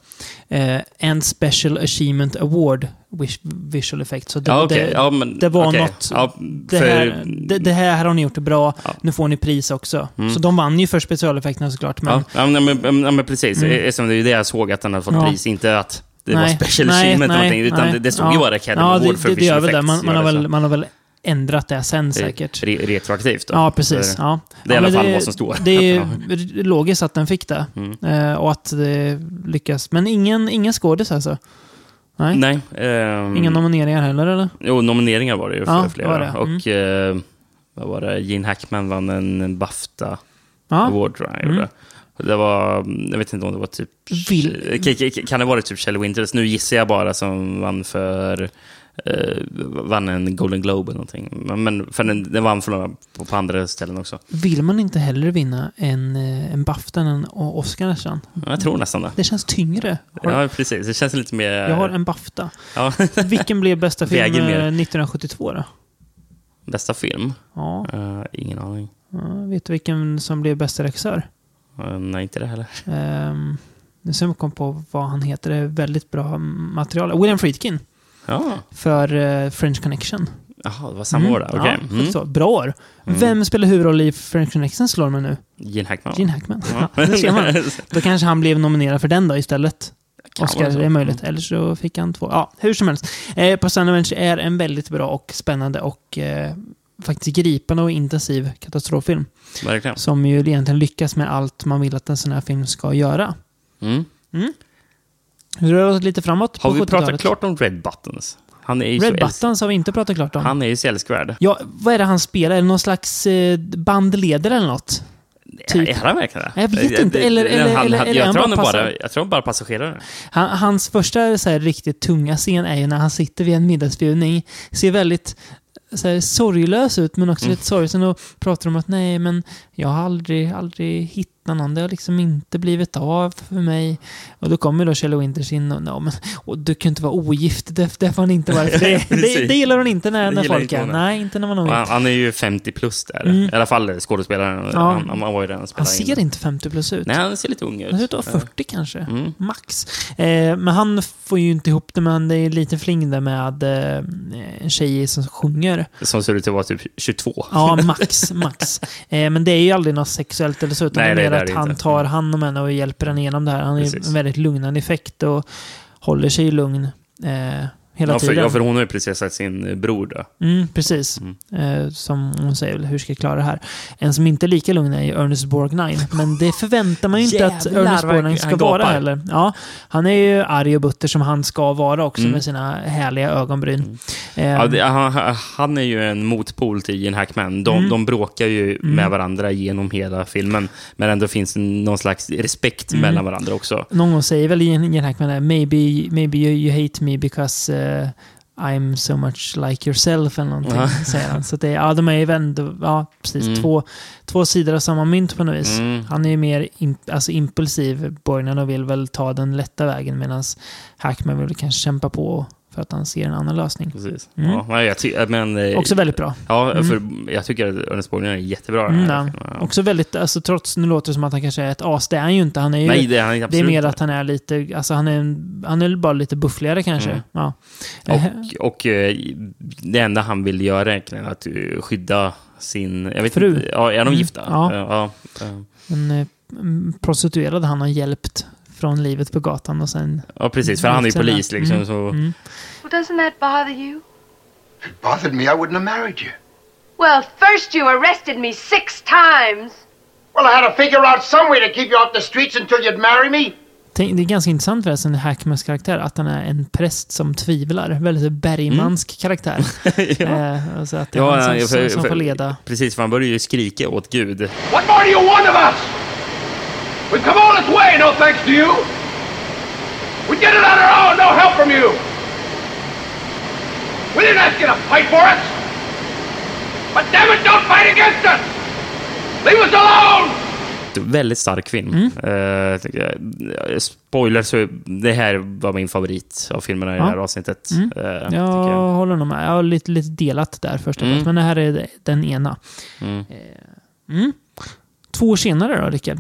Eh, and Special Achievement Award vis- Visual Effects. Så det, Ja, okej. det, Ja, men, det var okej. något- Ja, det, för- här, det, det här har ni gjort det bra, nu får ni pris också. Mm. Så de vann ju för specialeffekterna såklart. Men, Ja, men, men, men precis. Mm. Som det är det jag såg att han hade fått pris. Inte att det var Nej, special nej, achievement eller nej, någonting. Utan nej. det, det stod Ja. ju bara Academy ja, Award det, för det, det visual det. effects. Man, man, har det väl, man har väl ändrat det sen Det- säkert. Re, retroaktivt då. Ja, precis. Så Ja. Det är i ja, alla men fall vad som står. Det är logiskt att den fick det. Mm. Eh, och att det lyckas. Men ingen, ingen skådis alltså? Nej. Nej. ehm, Inga nomineringar heller eller? Jo, nomineringar var det ju Ja, för flera. var det. Mm. Och eh, vad var det? Gene Hackman vann en Bafta Ja. Award tror jag Mm. Det var, jag vet inte om det var typ... Vill- Kan det vara typ Shelley Winters? Nu gissar jag bara som vann för... Eh, vann en Golden Globe eller någonting. Men, för den, den vann för några på, på andra ställen också. Vill man inte hellre vinna en, eh, en Bafta än en Oscar nästan? Jag tror nästan det. Det känns tyngre. Har, Ja, precis. Det känns lite mer... Jag har en Bafta. ja, Vilken blev bästa film Väger eh, mer. 1972 då? bästa film? Ja, Eh, ingen aning. ja, vet du vilken som blev bästa regissör? Nej, inte det heller. Um, nu ska jag komma på vad han heter. Det är väldigt bra material. William Friedkin. Ja, För eh, French Connection. Jaha, det var samma år där. Okej. Ja, Mm. 72. Bra år. Mm. Vem spelar huvudroll i French Connection slår mig nu? Gene Hackman. Gene Hackman. Ja. Ja, det ser man. Då kanske han blev nominerad för den då istället. Oscar, så. det är möjligt. Eller så fick han två. Ja, hur som helst. Eh, Pass Adventure är en väldigt bra och spännande och eh, faktiskt gripande och intensiv katastroffilm. Verkligen. Som ju egentligen lyckas med allt man vill att en sån här film ska göra. Mm. Vi rör oss lite framåt Har vi 70-talet. pratat klart om Red Buttons? Han är ju Red Buttons har vi inte pratat klart om. Han är ju så älskvärd. Ja, vad är det han spelar? Är det någon slags eh, bandledare eller något? Typ. Är han verkligen det? Jag vet inte. Eller- eller- han, eller- eller jag, tror bara han passar. bara, jag tror han bara passagerare. Han, hans första så här, riktigt tunga scen är ju när han sitter vid en middagsbjudning. Ser väldigt så här, sorglös ut, men också Mm. lite sorgsen och pratar om att nej, men jag har aldrig, aldrig hittat någon. Det har liksom inte blivit av för mig. Och då kommer då Kjell Winters in och, ja, men, och du kan inte vara ogift. Det, det får han inte vara. Det, det, det gillar hon inte när, när folk inte är. Nej, inte när man är ogift. Han, är ju 50 plus där. Mm. I alla fall skådespelaren. Ja. Han, han var ju redan Han ser inte 50 plus ut. Nej, han ser lite ung ut. Han ser ut att vara 40 kanske. Mm. Max. Eh, men han får ju inte ihop det, men det är lite fling där med eh, en tjej som sjunger. Som ser ut att vara typ 22. Ja, max, max. Eh, men det är ju aldrig något sexuellt eller så, utan Nej, det är att han inte. tar hand om henne och hjälper henne igenom det här. Han är Precis. en väldigt lugnande effekt och håller sig lugn eh, hela Ja för, tiden. ja, för hon har ju precis sett sin eh, bror dö. Mm, precis. Eh, som hon säger, hur ska jag klara det här? En som inte är lika lugn är ju Ernest Borgnine. Men det förväntar man ju inte att Ernest Borgnine ska vara heller. Ja, han är ju arg och butter som han ska vara också Mm. med sina härliga ögonbryn. Eh, Ja, det, han, han är ju en motpol till Gene Hackman. De, Mm. de bråkar ju Mm. med varandra genom hela filmen. Men ändå finns någon slags respekt Mm. mellan varandra också. Någon gång säger väl Ian Hackman maybe, maybe you, you hate me because eh, I'm so much like yourself eller någonting, Ja. säger han. Så det, ja, de är ju ändå, ja, precis, Mm. två, två sidor av samma mynt på något vis. Mm. Han är ju mer imp, alltså impulsiv, Borgnan, och vill väl ta den lätta vägen medan Hackman vill kanske kämpa på för att han ser en annan lösning. Precis. Mm. Ja, jag ty- men, eh, Också väldigt bra. Ja, Mm. för jag tycker att Ernest Borgnine är jättebra Mm, ja. Ja. Också väldigt, alltså trots, nu låter det som att han kanske är ett as, det är han ju inte. Han är ju, Nej, det är han det är absolut mer att han är lite, alltså han är, han är bara lite buffligare kanske. Mm. Ja. Eh, Och, och eh, det enda han vill göra egentligen är att eh, skydda sin... Jag vet Fru. Inte, ja, är de Mm, gifta? ja. Eh, ja. eh, En eh, prostituerad han har hjälpt från livet på gatan och sen... ja, precis. För han är ju polis liksom. Mm, Så, mm. Well, doesn't that bother you? If it bothered me, I wouldn't have married you. Well, first you arrested me six times. Well, I had to figure out some way to keep you off the streets until you'd marry me. Det är ganska intressant förresten, Hackmans karaktär, att han är en präst som tvivlar. Väldigt Bergmansk karaktär. Eh, alltså att det är Ja, han som, som, för- som för- får leda. Precis, för han börjar ju skrika åt Gud. What more do you want of us? We've come all this way, no thanks to you. We did it on our own, no help from you. We didn't ask you to fight for us. But damn it, don't fight against us. Leave us alone. väldigt stark film. Mm. Jag. spoiler, så det här var min favorit av filmerna i Ja. det här avsnittet. Mm. eh, Jag jag. håller nog med. Jag har lite, lite delat där först och Mm. men det här är den ena. Mm. Mm. Två år senare då, Rickard.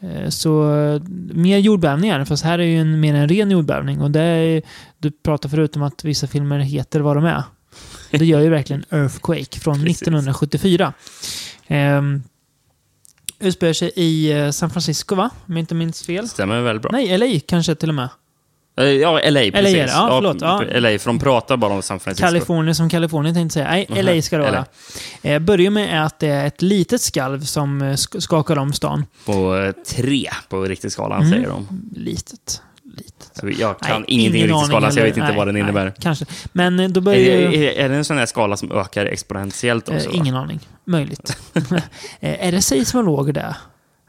Eh, Så eh, mer jordbävningar, fast här är ju en, mer en ren jordbävning. Och det är, du pratar förut om att vissa filmer heter vad de är. Det gör ju verkligen Earthquake från Precis. 1974. Um, utspelar sig i eh, San Francisco, va? Om jag inte minns fel. Stämmer väl bra. Nej, LA kanske till och med. Eh, Ja, LA, precis. är det, ja, förlåt, ja. LA, för de pratar bara om San Francisco. Kalifornien som Kalifornien tänkte säga. Nej, Mhm, LA ska det vara. Eh, börjar med att det är ett litet skalv som eh, sk- skakar om stan. På eh, tre på riktskalan, Mm. säger de. Litet. Litet. Jag kan Nej, ingenting i ingen riktskalan, aning så jag vet inte vad den Nej, innebär. Nej, kanske. Men då Är, börjar ju... är, är det en sån här skala som ökar exponentiellt också? Eh, ingen aning. Möjligt. är det seismologer det?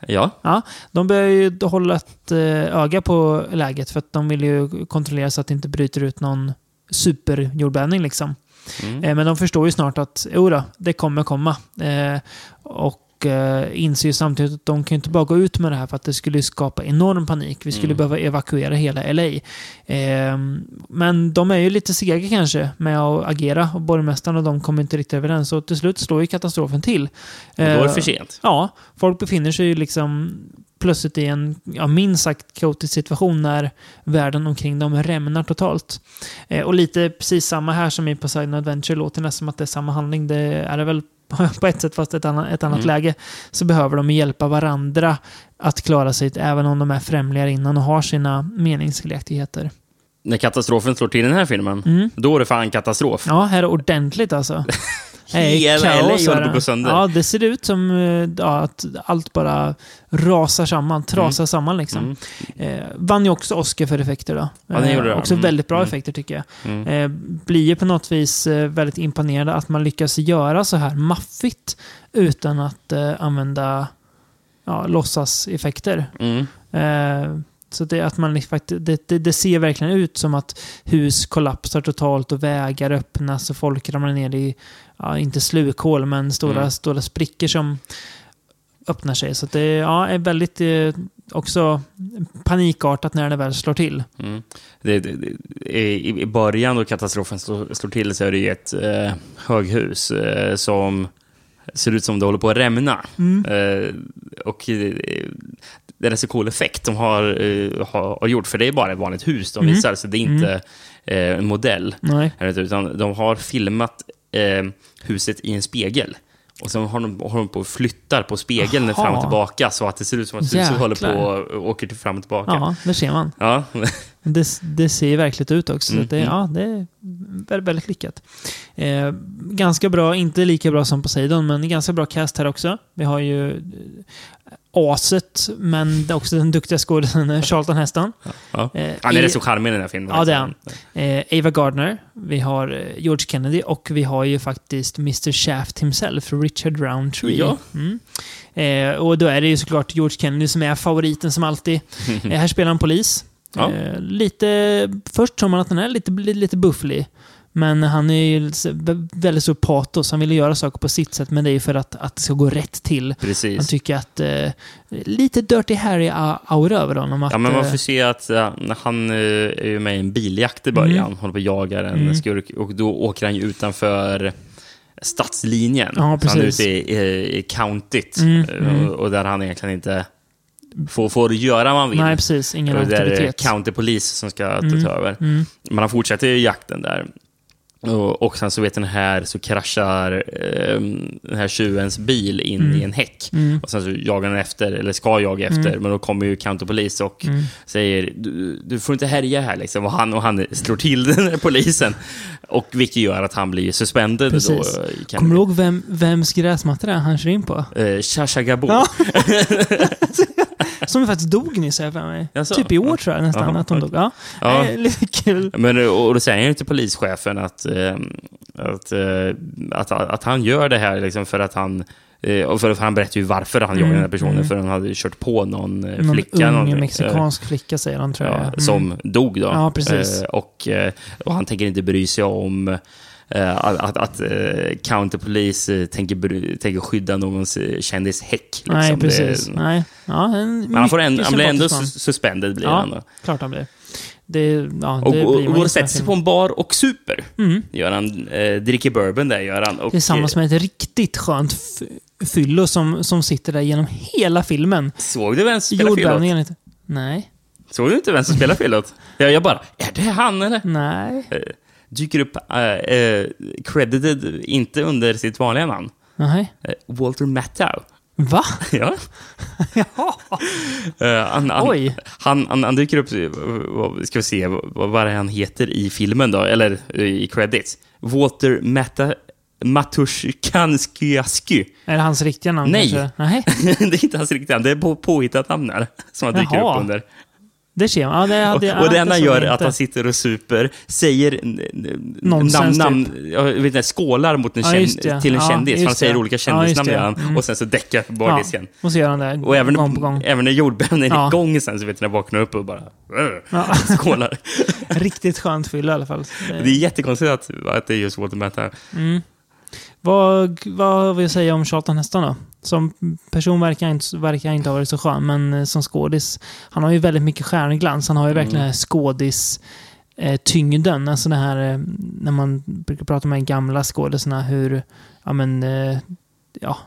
Ja. Ja, de börjar ju hålla ett eh, öga på läget för att de vill ju kontrollera så att det inte bryter ut någon superjordbävning liksom. Mm. Eh, men de förstår ju snart att jo då, det kommer komma. Eh, och eh, inser ju samtidigt att de kan ju inte bara gå ut med det här för att det skulle skapa enorm panik. Vi skulle Mm. behöva evakuera hela LA. Eh, men de är ju lite sega kanske med att agera och borgmästaren och de kommer inte riktigt överens. Och till slut slår ju katastrofen till. Och då är det Eh, för sent. Ja, folk befinner sig ju liksom plötsligt i en ja, minst sagt kaotisk situation när världen omkring dem rämnar totalt. Eh, och lite precis samma här som i Poseidon Adventure, låter nästan som att det är samma handling. Det är det väl på ett sätt, fast ett annat, ett annat Mm. läge. Så behöver de hjälpa varandra att klara sig, även om de är främlingar innan och har sina meningsskiljaktigheter. När katastrofen slår till i den här filmen, Mm. då är det fan katastrof. Ja, här är ordentligt alltså. Hela LA kaos, håller är på att gå sönder. Ja, det ser ut som eh, ja, att allt bara rasar samman, trasar samman liksom. Mm. Eh, vann ju också Oscar för effekter då. Ja, det gjorde det. också Mm. väldigt bra Mm. effekter tycker jag. Mm. Eh, blir ju på något vis eh, väldigt imponerande att man lyckas göra så här maffigt utan att eh, använda ja, låtsaseffekter. Mm. Eh, så det, att man liksom faktiskt, det, det, det ser verkligen ut som att hus kollapsar totalt och vägar öppnas och folk ramlar ner i, ja, inte slukhål, men stora, Mm. stora sprickor som öppnar sig. Så det ja, är väldigt eh, också panikartat när det väl slår till. Mm. Det, det, det, i, I början då katastrofen slår, slår till så är det ju ett eh, höghus eh, som ser ut som det håller på att rämna. Mm. Eh, och eh, det är en så cool effekt de har, eh, har, har gjort, för det är bara ett vanligt hus de Mm. visar, så det är inte eh, en modell. Nej. Utan de har filmat eh, huset i en spegel. Och så har de, har de på och flyttar på spegeln Aha. fram och tillbaka så att det ser ut som att huset Jäklar. håller på och åker till fram och tillbaka. Ja, där ser man. Ja. Det, det ser ju verkligt ut också. Mm, det, mm. ja, det är väldigt, väldigt lyckat. Eh, ganska bra, inte lika bra som Poseidon, men ganska bra cast här också. Vi har ju aset, men också den duktiga skådespelaren Charlton Heston. Ja. Eh, Han är rätt så charmig i den här filmen. Ja, det är han. Eh, Ava Gardner, vi har eh, George Kennedy och vi har ju faktiskt Mr. Shaft himself, Richard Roundtree. Ja. Mm. Eh, och då är det ju såklart George Kennedy som är favoriten som alltid. Eh, här spelar han polis. Ja. Eh, lite, först tror man att han är lite, lite bufflig. Men han är ju väldigt så patos. Han vill göra saker på sitt sätt, men det är för att, att det ska gå rätt till. Han Precis. tycker att eh, lite Dirty Harry-aura över honom. Att, Ja, men man eh, får se att ja, han eh, är ju med i en biljakt i början, Mm. håller på och jagar en Mm. skurk och då åker han ju utanför stadslinjen. Ja, han är ute i, i, i countyt Mm, eh, mm. Och, och där han egentligen inte får, får göra vad han vill. Nej, precis. Ingen och är det auktoritet. countypolis som ska Mm. ta över. Mm. Men han fortsätter ju jakten där. Och, och sen så vet den här så kraschar eh, den här tjuvens bil in Mm. i en häck. Mm. Och sen så jagar den efter, eller ska jaga efter, Mm. men då kommer ju counterpolis och Mm. säger du, du får inte härja här liksom. Och han, och han slår till den här polisen. Och vilket gör att han blir suspended Precis. då. Kommer du ihåg vem, vems gräsmatta det är han kör in på? Eh, Shasha Gabor. Ja. Som faktiskt dog nyss, jag för mig. Jaså? Typ i år Ja. tror jag nästan Jaha, att hon dog. Ja. Ja. Lite kul. Men, och då säger ju till polischefen att, eh, att, eh, att, att han gör det här liksom för att han eh, och för, han berättar ju varför han jagar den här personen, mm. för han hade kört på någon eh, Någon flicka. ung någonting. mexikansk flicka säger han tror jag. Ja, Mm. Som dog då. Ja, precis. Eh, och, och han tänker inte bry sig om att, att, att eh, counterpolis eh, tänker, tänker skydda någons eh, kändishäck. Liksom. Nej, precis. Nej. Ja, en Men han, får en, han blir ändå man. sus- suspended. Blir han då. Ja, klart han blir. Det, ja, Och, och, går och sätter sig på en bar och super. Mm. Gör han. Eh, dricker bourbon där gör han. Och, Tillsammans med ett riktigt skönt fyllo som, som sitter där genom hela filmen. eh, Såg du vem som? Jordbävningen lite. Nej. Såg du inte vem som spelar Philot? Ja, jag bara, är det han eller? Nej. Eh, dyker upp uh, uh, credited, inte under sitt vanliga namn. Nej. Eh, Walter Matthau. Va? Ja. Jaha. Eh, han, han, Oj. Han, han, han dyker upp, ska vi se, vad, vad han heter i filmen då, eller i credits? Walter Matta, Matushkanskiasky. Är det hans riktiga namn Nej. Nej. det är inte hans riktiga namn, det är på, påhittat namn här, som han dyker Jaha. upp under. Det ser man. Ja, Och, och det enda han gör jag är att han sitter och super, säger Nonsens, namn, namn, jag vet inte, skålar mot en Ja, känd, till en Ja, kändis. han säger det. olika Ja, kändisnamn han, Mm. och sen så däckar på Ja, bardisken. och så gör han det Och även, gång på gång. även när jordbävningen är Ja. igång sen så vet ni, när jag vaknar upp och bara Ja. skålar. Riktigt skönt fylla i alla fall. Det är jättekonstigt att, att det är just Walter Matthau. Vad, vad vill jag säga om Charlton Heston då? Som person verkar inte, verkar inte ha varit så skön, men eh, som skådis, han har ju väldigt mycket stjärnglans. Han har ju verkligen den här skådis eh, tyngden. Alltså det här, eh, när man brukar prata med gamla skådisarna, hur, ja men, ja.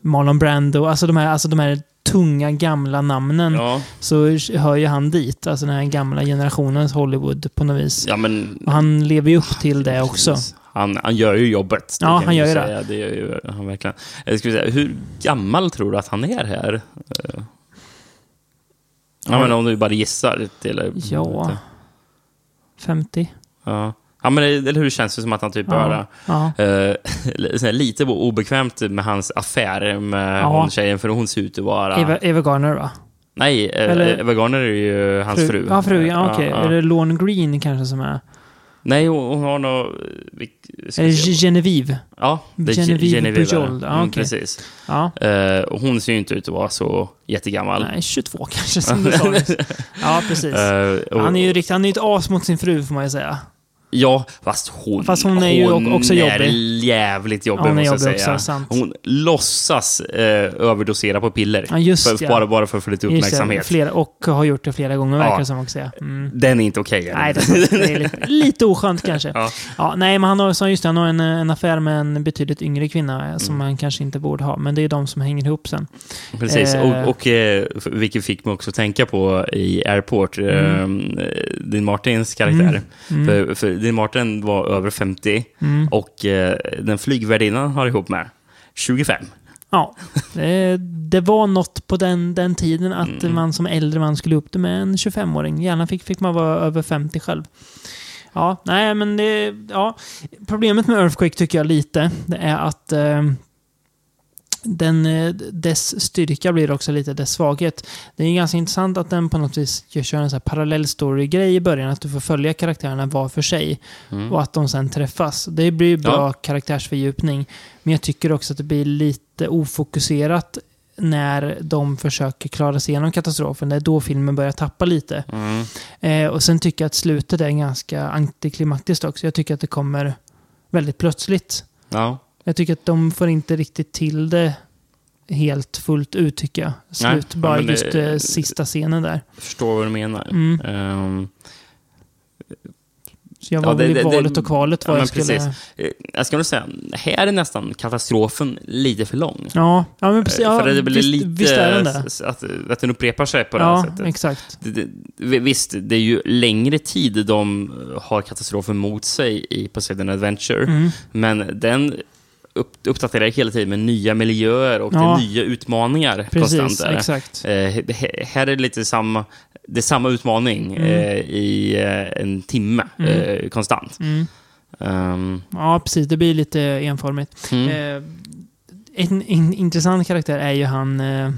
Marlon Brando, alltså de här, alltså de här tunga gamla namnen. Ja, Så hör ju han dit, alltså den här gamla generationens Hollywood på något vis. ja men... Och han lever ju upp till det också. Han, han gör ju jobbet. det Ja, han gör ju säga. det. gör ju han verkligen. Skulle säga, hur gammal tror du att han är här? Eh, Ja, men om du bara gissar. Till, Ja. 50? ja. Ja, men det- eller hur känns det som att han typ bara... Ja. eh, så här lite obekvämt med hans affär med Ja. hon tjejen, för hon ser ut att vara... Eva, Eva Garner va? Nej, eh, Eller- Eva Garner är ju hans fru. Ja, fru. Ja, okej. Ja, ja. Är det Lorne Green kanske som är... Nej, hon, har nog... det se. Genevieve? Ja, det är Genevieve Genevieve. Bujold. Ja, Mm, okej. Precis. Ja. Eh, och hon ser ju inte ut att vara så jättegammal. Nej, 22 kanske som du sa. Ja, precis. Eh, och- Han är ju riktigt, han är ett as mot sin fru får man ju säga. Ja, fast hon, Fast hon är ju också är jobbig. jävligt jobbig, hon är måste jobbig säga. också, sant. Hon låtsas eh, överdosera på piller. Ja, just för, ja. bara, bara för att få lite Just det, uppmärksamhet. Flera, och har gjort det flera gånger Ja. verkar som också. Ja. Mm. Den är inte okej. Nej, eller? det, det är lite, lite oskönt kanske. Ja. Ja. nej, men han har, så just han har en, en affär med en betydligt yngre kvinna eh, som Mm. han kanske inte borde ha. Men det är de som hänger ihop sen. Precis, Eh. och, och eh, vilket fick mig också tänka på i Airport, Mm. eh, Dean Martins karaktär. Mm. För, för Dean Martin var över 50 och eh, den flygvärdinnan har ihop med 25. Ja, det, det var något på den, den tiden att Mm. man som äldre man skulle upp det med en 25-åring. Gärna fick, fick man vara över 50 själv. Ja, nej men det... Ja. Problemet med Earthquake tycker jag lite, det är att eh, den, eh, dess styrka blir också lite dess svaghet. Det är ganska intressant att den på något vis kör en så här parallell story-grej i början, att du får följa karaktärerna var för sig och att de sen träffas. Det blir bra Mm. Ja. karaktärsfördjupning, men jag tycker också att det blir lite ofokuserat när de försöker klara sig igenom katastrofen. Det är då filmen börjar tappa lite. Mm. Eh, och sen tycker jag att slutet är ganska antiklimaktiskt också. Jag tycker att det kommer väldigt plötsligt. Ja. Jag tycker att de får inte riktigt till det helt fullt ut tycker jag. Slut Nej, bara det- just eh, sista scenen där. Jag förstår vad du menar. Mm. Ehm, Så jag Ja, var det- väl i det- valet och kvalet vad ja, jag skulle... precis. Eh, Jag ska nog säga, här är nästan katastrofen lite för lång. Ja, ja men precis. Ja, För det blir visst, lite visst är den det. att, att den upprepar sig på det här Ja, sättet. exakt. Det, det, visst, det är ju längre tid de har katastrofen mot sig i Poseidon Adventure, Mm. men den upp, uppdaterar hela tiden med nya miljöer och Ja. nya utmaningar Precis, konstant. där. exakt. Eh, här är det lite samma, det samma utmaning Mm. eh, i eh, en timme eh, konstant. Mm. Ehm, Ja, precis. Det blir lite enformigt. mm. Eh, en, en intressant karaktär är ju han... Eh,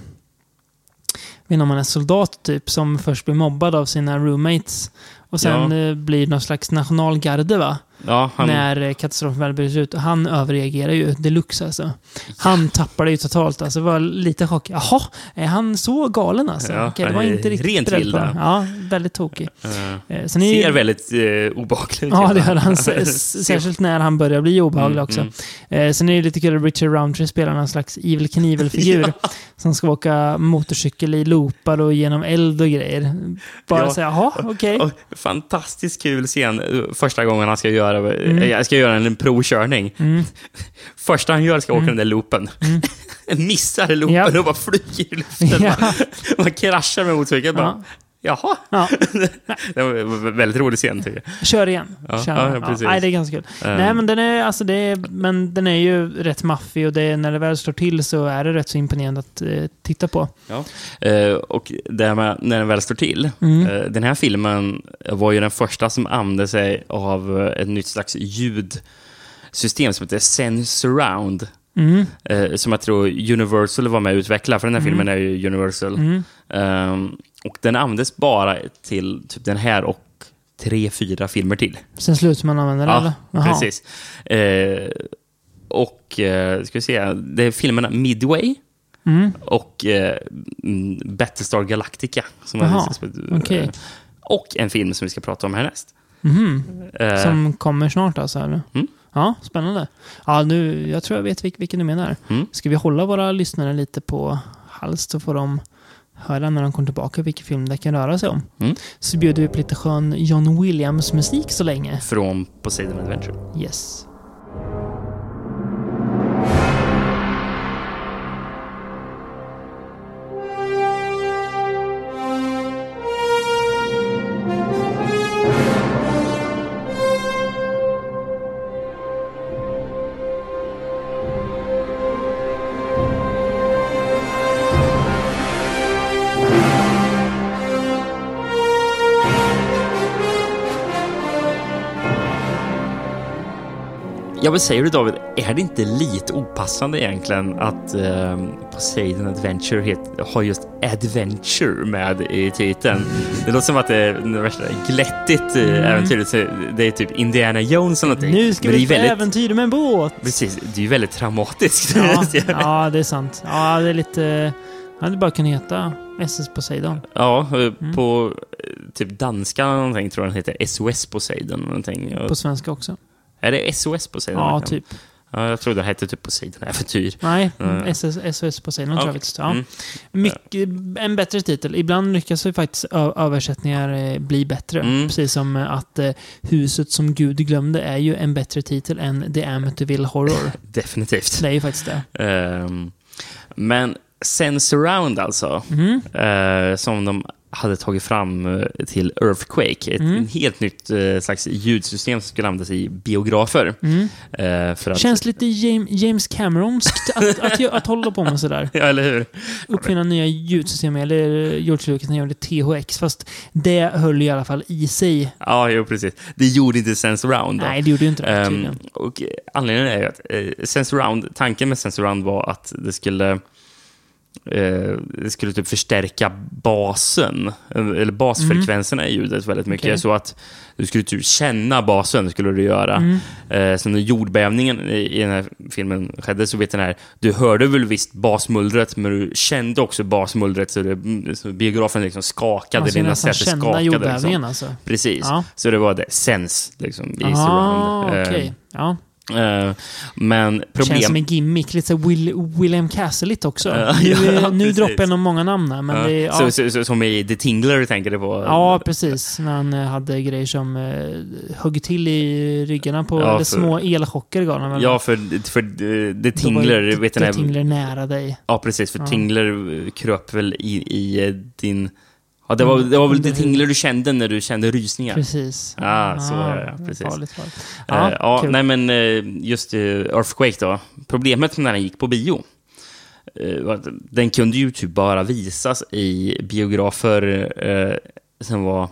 vet inte om han är soldat typ, som först blir mobbad av sina roommates. Och sen Ja. eh, blir någon slags nationalgarde va? Ja, han, när katastrofen väl bryter ut. Han överreagerar ju deluxe alltså. Han tappar det ju totalt. Alltså, var lite chock. Jaha, är han så galen alltså? Ja, Okej, det var inte riktigt rent beredd på. Ja, väldigt tokig. eh, Eh, sen är ju- ser väldigt eh, obehaglig ut. Ja, det gör han. Särskilt när han börjar bli obehaglig Mm, också. mm. Eh, sen är det lite kul att Richard Roundtree spelar någon slags Evil Knievel-figur. Som ska åka motorcykel i loopar och genom eld och grejer. Bara Ja. säga, jaha, okej. Och fantastiskt kul scen första gången han ska göra, Mm. eh, jag ska göra en provkörning. Första han gör ska åka den där loopen. Missar loopen Mm. Japp. och bara flyger i luften. Ja. Man, man kraschar med motorcykeln. Bara, Jaha. Ja. det var en väldigt rolig scen tycker jag. Kör igen. Ja, Kör. ja, precis. Nej, det är ganska kul. Eh. Nej, men den är, alltså det är, men den är ju rätt maffig och det, när det väl står till så är det rätt så imponerande att eh, titta på. Ja. Eh, och det här med när den väl står till. Mm. Eh, den här filmen var ju den första som använde sig av eh, ett nytt slags ljudsystem som heter Sensurround. Mm. Eh, som jag tror Universal var med och utvecklade, för den här filmen är ju Universal. Mm. Och den användes bara till typ den här och tre, fyra filmer till. Sen slutar man använda det, eller? Ja, precis. Eh, och, eh, ska vi se, det är filmerna Midway Mm. och eh, mm, Battlestar Galactica. Som Jaha, visats på- eh. Och en film som vi ska prata om härnäst. Mhm. Eh, Som kommer snart alltså, eller? Mm. Ja, spännande. Ja, nu, jag tror jag vet vilk, vilken du menar. Mm. Ska vi hålla våra lyssnare lite på hals så får de höra när de kommer tillbaka vilken film det kan röra sig om. Mm. Så bjuder vi på lite skön John Williams-musik så länge. Från Poseidon Adventure. Yes. Ja, vad säger du David? Är det inte lite opassande egentligen att eh, Poseidon Adventure het, har just Adventure med i titeln? Det låter som att det är värsta glättigt eh, äventyret. Så Det är typ Indiana Jones eller någonting. Nu ska Men vi är på väldigt, äventyr med en båt! Precis, det är ju väldigt traumatiskt. Ja, ja, det är sant. Ja, det är lite... Det hade bara kunnat heta SS Poseidon. Ja, eh, Mm. på eh, typ danska någonting tror jag den heter SOS Poseidon. Någonting. På svenska också. Är det SOS Poseidon? Ja, verkligen? typ. Ja, jag trodde det hette typ Poseidon Äventyr. Nej, Mm. SS, SOS Poseidon tror jag faktiskt. Ja. Mm. Mycket, en bättre titel. Ibland lyckas ju faktiskt översättningar eh, bli bättre. Mm. Precis som eh, att eh, Huset som Gud glömde är ju en bättre titel än The Amityville Horror. Definitivt. Det är ju faktiskt det. Ehm, men Sensurround alltså, Mhm. eh, som de hade tagit fram eh, till Earthquake. Ett Mm. helt nytt eh, slags ljudsystem som skulle användas i biografer. Mm. Eh, för att, Känns lite James, Cameronskt att, att, att, att hålla på med sådär. Ja, eller hur? Uppfinna nya ljudsystem, eller George Lucas när han gjorde THX. Fast det höll i alla fall i sig. Ja, jo, precis. Det gjorde inte Sensurround. då. Nej, det gjorde ju inte det. Ehm, och eh, anledningen är ju att eh, Sensurround, tanken med Sensurround var att det skulle eh, det skulle typ förstärka basen, eh, eller basfrekvenserna i ljudet väldigt mycket. Mm. Okej. Så att du skulle typ känna basen, skulle du göra. Mm. Eh, så när jordbävningen i, i den här filmen skedde så vet den här, du hörde väl visst basmullret, men du kände också basmullret så, det, så biografen liksom skakade, ska dina känna skakade. jordbävningen Liksom. alltså. Precis. Ja. Så det var det, sens liksom, i surround. Eh, okej. Ja. Eh, men Känns som problem... en gimmick. Lite Will, William Castle också. Ja, nu ja, nu precis. droppar jag nog många namn här, men Ja, det så, så, så, som i The Tingler tänker du på? ja, precis. När han eh, hade grejer som eh, högg till i ryggarna på... Ja, för- små elchocker gav han? Ja, för, för The Då var Tingler, vet The när- Tingler nära dig. Ja, precis. För. Tingler kröp väl i, i din... Ja, det var, det var väl The Tingler du kände när du kände rysningar? Precis. Ah, så är det, precis. Farligt, farligt. Ja, Ja, ja kul. nej men eh, just eh, Earthquake då. Problemet när den gick på bio eh, var att den kunde ju typ bara visas i biografer eh, som var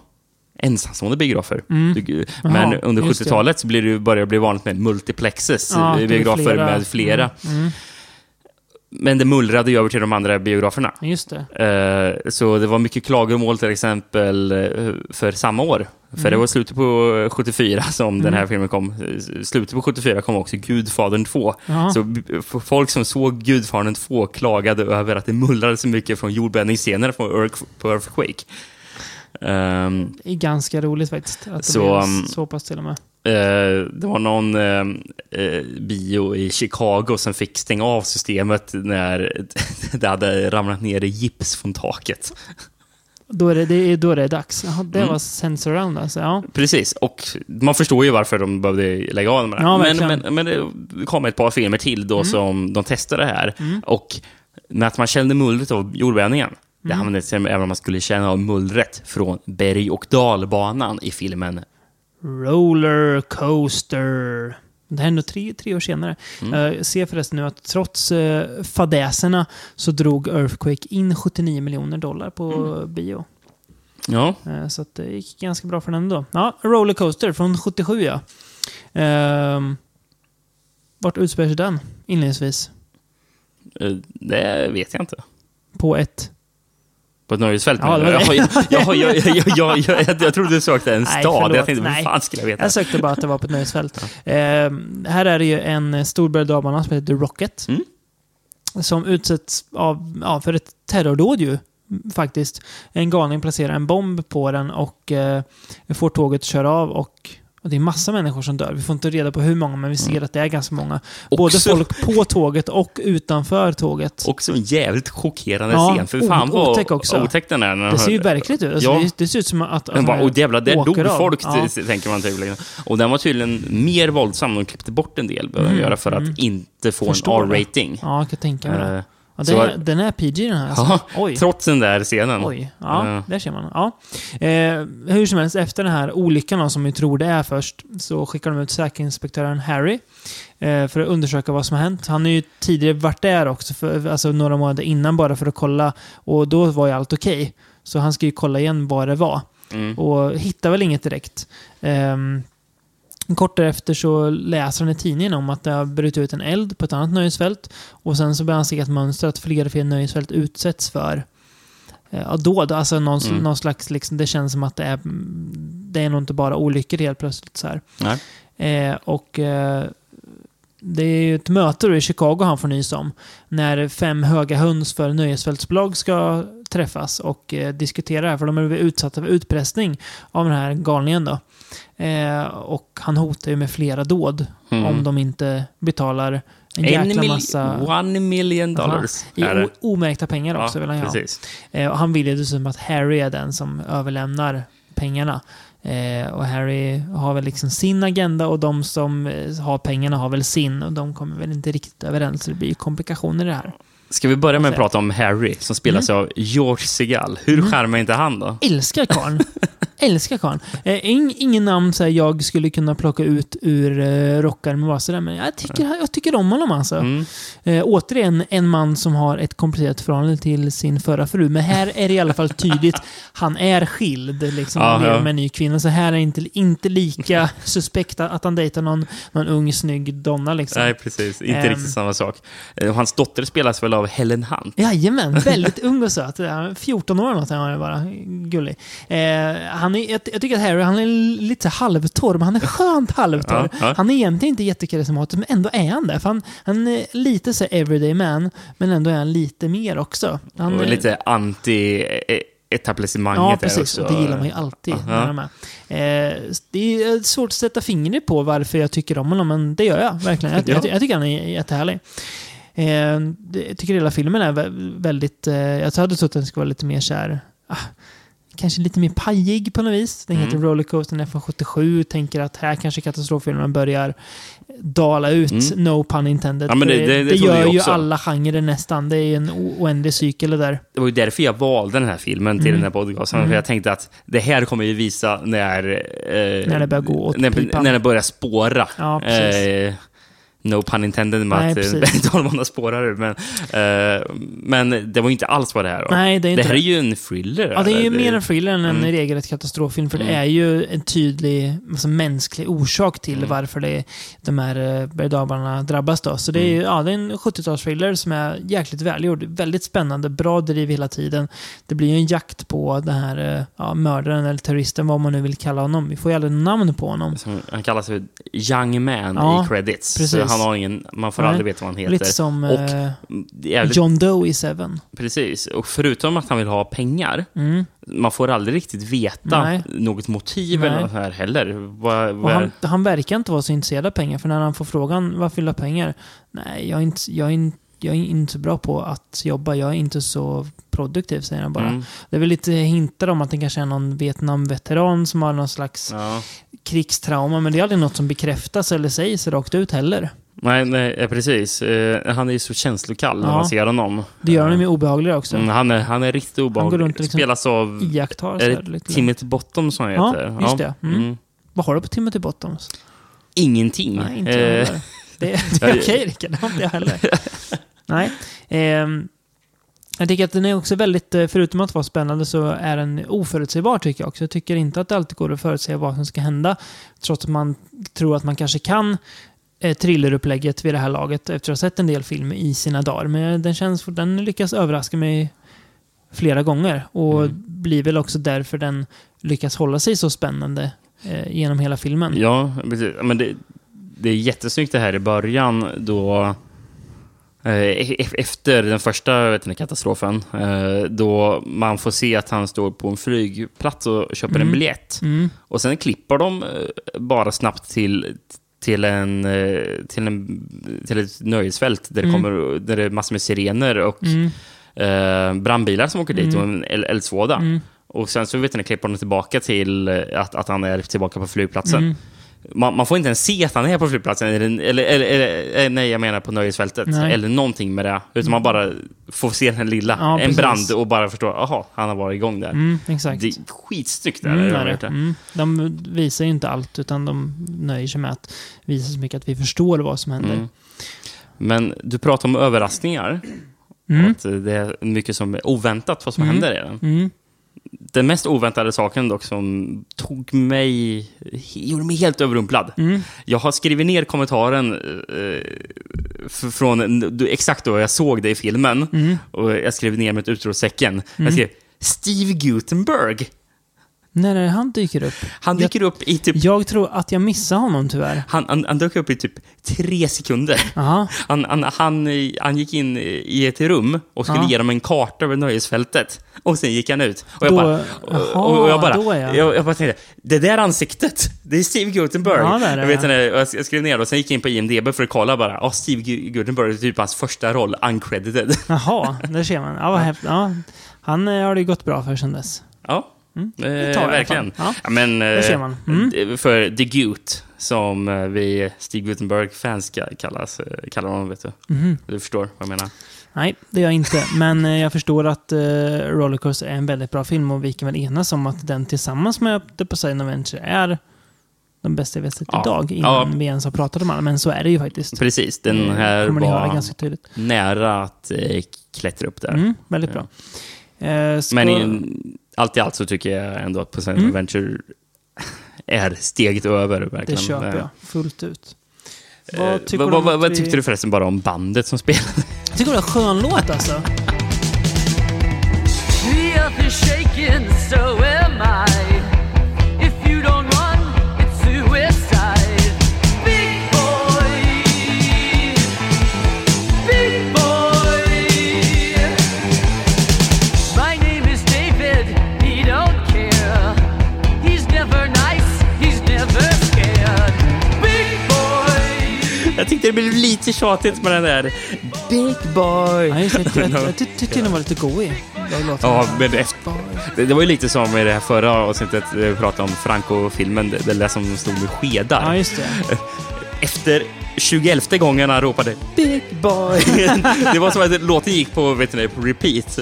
ensamstående biografer. Mm. Du- Men Jaha, under just det. 70-talet så blev det, började det bli vanligt med multiplexes, Ja, eh, det biografer flera. med flera. Mm, mm. Men det mullrade ju över till de andra biograferna. Just det. Eh, så det var mycket klagomål till exempel eh, för samma år. För Mm. det var slutet på 74 som den här filmen kom. Slutet på 74 kom också Gudfadern 2. Ja. Så folk som såg Gudfadern 2 klagade över att det mullrade så mycket från jordbävningsscener på Earth- på Earthquake. Ehm, Det är ganska roligt faktiskt. Att det Så, blev um, så pass till och med. Eh, det var någon eh, bio i Chicago som fick stänga av systemet när det hade ramlat ner i gips från taket. Då är det, det, då är det dags. Jaha, det Mm. var Sense Around alltså. Ja. Precis, och man förstår ju varför de behövde lägga av med det. Ja, men. Mm. men, men det kom ett par filmer till då som de testade det här. Och med att man kände mullret av jordbävningen, det Mm. användes även om man skulle känna av mullret från berg och dalbanan i filmen. Roller Coaster. Det här är ändå tre, tre år senare. Mm. Jag ser förresten nu att trots uh, fadäserna så drog Earthquake in 79 miljoner dollar på Mm. bio. Ja, Eh, Så det gick ganska bra för den ändå. Ja, Roller Coaster från 77 ja. Ehm, vart utspelar sig den inledningsvis? eh, det vet jag inte. På ett... På ett nöjesfält? Ja, det var jag, det. jag, jag, jag, jag, jag, trodde du sökte en Nej, stad. förlåt. jag tänkte, vad Nej. fan skulle jag veta? Jag sökte bara att det var på ett nöjesfält. Ehm, här är det ju en stor berg som heter The Rocket. Mm. Som utsätts av, för ett terrordåd ju. Faktiskt. En galning placerar en bomb på den och eh, får tåget att köra av och och det är massa människor som dör. Vi får inte reda på hur många, men vi ser att det är ganska många. Både Mm. Också- folk på tåget och utanför tåget. Också en jävligt chockerande Ja, scen. För fan vad otäck också. otäck den är. Det de ser ju verkligt ut. Alltså, Ja. det, det ser ut som att... Den bara, och jävlar, där dog av. folk, Ja. tänker man typ. liksom. Och den var tydligen mer våldsam. De klippte bort en del, behöver de göra, för att inte få Mm, Förstår en. R-rating. Ja, jag kan tänka mig det. Ja, den, är, den är PG den här. Alltså. Ja, Oj. trots den där scenen. Oj, ja, Eh, där ser man. Ja. Eh, hur som helst, efter den här olyckan då, som vi tror det är först, så skickar de ut säkerhetsinspektören Harry eh, för att undersöka vad som har hänt. Han har ju tidigare varit där också, för, alltså några månader innan bara för att kolla, och då var ju allt okej. Så han ska ju kolla igen vad det var. Mm. Och hittar väl inget direkt. Ehm, Kort därefter så läser han i tidningen om att det har brutit ut en eld på ett annat nöjesfält. Och sen så börjar han se ett mönster att fler och fler nöjesfält utsätts för eh, ja, dåd. Alltså någon, Mm. någon slags, liksom, det känns som att det är, det är nog inte bara olyckor helt plötsligt. Så. Eh, och eh, det är ju ett möte i Chicago han får nys om. När fem höga höns för nöjesfältsbolag ska träffas och eh, diskutera det här. För de är utsatta för utpressning av den här galningen då. Eh, och han hotar ju med flera dåd Mm. om de inte betalar en En jäkla mil- massa... One million dollars. I det. o- omärkta pengar också vill han ju ha. Eh, och han vill ju dessutom att Harry är den som överlämnar pengarna. Eh, och Harry har väl liksom sin agenda och de som eh, har pengarna har väl sin. Och de kommer väl inte riktigt överens. Så det blir ju komplikationer i det här. Ska vi börja med att prata om Harry, som spelas Mm. av George Segal. Hur charmig är inte han då? Älskar karln. Älskar karln. Eh, ing, ingen namn så jag skulle kunna plocka ut ur eh, rockar med sådär, men jag tycker, jag tycker om honom alltså. Mm. Eh, återigen en man som har ett komplicerat förhållande till sin förra fru. Men här är det i alla fall tydligt. Han är skild liksom, och lever med en ny kvinna. Så här är det inte, inte lika suspekt att han dejtar någon, någon ung snygg donna. Liksom. Nej, precis. Inte Ehm. riktigt samma sak. Eh, Hans dotter spelas väl av Helen Hunt? Jajamän, väldigt ung och söt. Ja, 14 år något, han är bara gullig. Eh, han är, jag, jag tycker att Harry, han är lite halvtorr, men han är skönt halvtorr. Ja, ja. Han är egentligen inte jättekarismatisk, men ändå är han det. Han, han är lite så everyday man, men ändå är han lite mer också. Han, Och lite anti-etablissemanget Ja, där precis. också. Och det gillar man ju alltid. Ja. När de är. Eh, det är svårt att sätta fingret på varför jag tycker om honom, men det gör jag verkligen. Jag, Ja. jag, jag tycker han är jättehärlig. Eh, jag tycker hela filmen är vä- väldigt... Eh, jag hade trott att den skulle vara lite mer kär. Ah, kanske lite mer pajig på något vis. Den Mm. heter Rollercoaster, den är från 77. Tänker att här kanske katastroffilmen börjar dala ut. Mm. No pun intended. Ja, det- det- det det gör ju alla genrer nästan. Det är ju en oändlig cykel det där. Det var ju därför jag valde den här filmen till Mm. den här podcasten. Mm. För jag tänkte att det här kommer ju visa när... Eh, När det börjar gå åt när, pipan. när det börjar spåra. Ja, precis. Eh, No pun intended med Nej, att och dalbana spårar men, eh, men det var inte alls vad det här var. Nej, det är inte det här det. är ju en thriller. Ja, det är ju eller? mer en thriller än en Mm. regelrätt katastroffilm. För det Mm. är ju en tydlig alltså, mänsklig orsak till Mm. varför det, de här eh, berg drabbas. Då. Så det är, ju, Mm. ja, det är en 70-talsthriller som är jäkligt välgjord. Väldigt spännande, bra driv hela tiden. Det blir ju en jakt på den här eh, ja, mördaren eller terroristen, vad man nu vill kalla honom. Vi får ju aldrig namn på honom. Som, han kallas för Young Man Ja, i credits. precis. Han har ingen, man får Nej. aldrig veta vad han heter. Lite som Och eh, John Doe i Seven. Precis. Och förutom att han vill ha pengar, Mm. man får aldrig riktigt veta Nej. något motiv eller Nej. något här heller. Och vad han, han verkar inte vara så intresserad av pengar, för när han får frågan varför vill du ha pengar? Nej, jag är, inte, jag, är inte, jag är inte så bra på att jobba, jag är inte så produktiv, säger han bara. Mm. Det är väl lite hintar om att det kanske är någon Vietnam-veteran som har någon slags Ja. krigstrauma, men det är aldrig något som bekräftas eller sägs rakt ut heller. Nej, nej, eh, precis. Eh, han är ju så känslokall när Ja. man ser honom. Det gör honom ju obehagligare också. Mm, han, är, han är riktigt går obehaglig. runt och liksom Spelas av... Iakttar så Är här det lite. Timothy Bottom som han Ja, heter? just det. Mm. Mm. Vad har du på Timothy Bottoms? Ingenting. Nej, inte jag Eh, heller. Det, det är okej Rickard, det har inte jag heller. Nej. ehm, jag tycker att den är också väldigt, eh, förutom att vara spännande, så är den oförutsägbar tycker jag också. Jag tycker inte att det alltid går att förutsäga vad som ska hända. Trots att man tror att man kanske kan eh, thrillerupplägget vid det här laget efter att ha sett en del film i sina dagar. Men den, känns, den lyckas överraska mig flera gånger. Och Mm. blir väl också därför den lyckas hålla sig så spännande eh, genom hela filmen. Ja, precis. Men det, det är jättesnyggt det här i början då... eh, e- Efter den första vet ni, katastrofen, eh, då man får se att han står på en flygplats och köper en Mm. biljett. Mm. Och sen klipper de eh, bara snabbt till, till, en, eh, till, en, till ett nöjesfält där, det Mm. kommer, där det är massor med sirener och Mm. eh, brandbilar som åker dit Mm. och en eld- eldsvåda. Mm. Och sen så vet ni, klipper de tillbaka till eh, att, att han är tillbaka på flygplatsen. Mm. Man, man får inte ens se att han är på flygplatsen, eller, eller, eller, eller nej, jag menar på nöjesfältet, Nej. eller någonting med det. Utan man bara får se den lilla, Ja, en brand och bara förstå, jaha, han har varit igång där. Mm, exakt. Det är skitsnyggt där. Mm, de är det. Mm. De visar ju inte allt, utan de nöjer sig med att visa så mycket att vi förstår vad som händer. Mm. Men du pratar om överraskningar. Mm. Att det är mycket som är oväntat vad som Mm. händer i den. Mm. Den mest oväntade saken dock som tog mig, gjorde mig helt överrumplad. Mm. Jag har skrivit ner kommentaren eh, från exakt då jag såg det i filmen. Mm. Och jag skrev ner med ett utropstecken. Jag skrev Steve Gutenberg. När är det han dyker upp? Han dyker upp i typ... Jag tror att jag missade honom tyvärr. Han, han, han dök upp i typ tre sekunder. Aha. Han, han, han, han gick in i ett rum och skulle Ja. ge dem en karta över nöjesfältet. Och sen gick han ut. Och jag Då- bara... Jaha, och, jag bara, då är jag. jag. Jag, bara tänkte, det där ansiktet, det är Steve Gutenberg. Ja, det är det. Jag, vet inte, jag jag skrev ner det och sen gick jag in på IMDB för att kolla bara. Ja, Steve Gu- Gutenberg är typ hans första roll, uncredited. Jaha, där ser man. Ja, vad. Ja. Han eh, har det ju gått bra för sedan dess. Ja, Mm. eh, tar fall. verkligen. Ja. Ja, men, Där ser man. Mm. eh, För The Gut, som eh, vi Steve Gutenberg-fans kallas, eh, kallar honom, vet du. Mhm. Du förstår vad jag menar. Nej, det gör jag inte. Men eh, jag förstår att uh, Rollercoaster är en väldigt bra film och vi kan väl enas om att den tillsammans med The Poseidon Adventure är de bästa vi har sett Ja. idag innan Ja. vi ens har pratat om alla. Men så är det ju faktiskt. Precis, den Eh, här var ganska tydligt. nära att eh, klättra upp där. Mm, väldigt bra. Eh, ska... Men i, allt i allt så tycker jag ändå att Poseidon Mm. Adventure är steget över, det verkligen. köper Eh, jag fullt ut. eh, Vad tycker vad, vad, vad vi- tyckte du förresten bara om bandet som spelade? Jag tycker det är en skön låt alltså. The earth is shaking, so am I. lite tjatigt med den där Big Boy. Ja, just det. Jag, jag, jag ty- tyckte den var lite låten. Ja, men efter, det, det var ju lite som i det här förra avsnittet, där vi pratade om Franco-filmen, det, det där som stod med skedar. Ja, just det. Efter 21 gången han ropade Big boy! Det var som att låten gick på, vet ni, på repeat.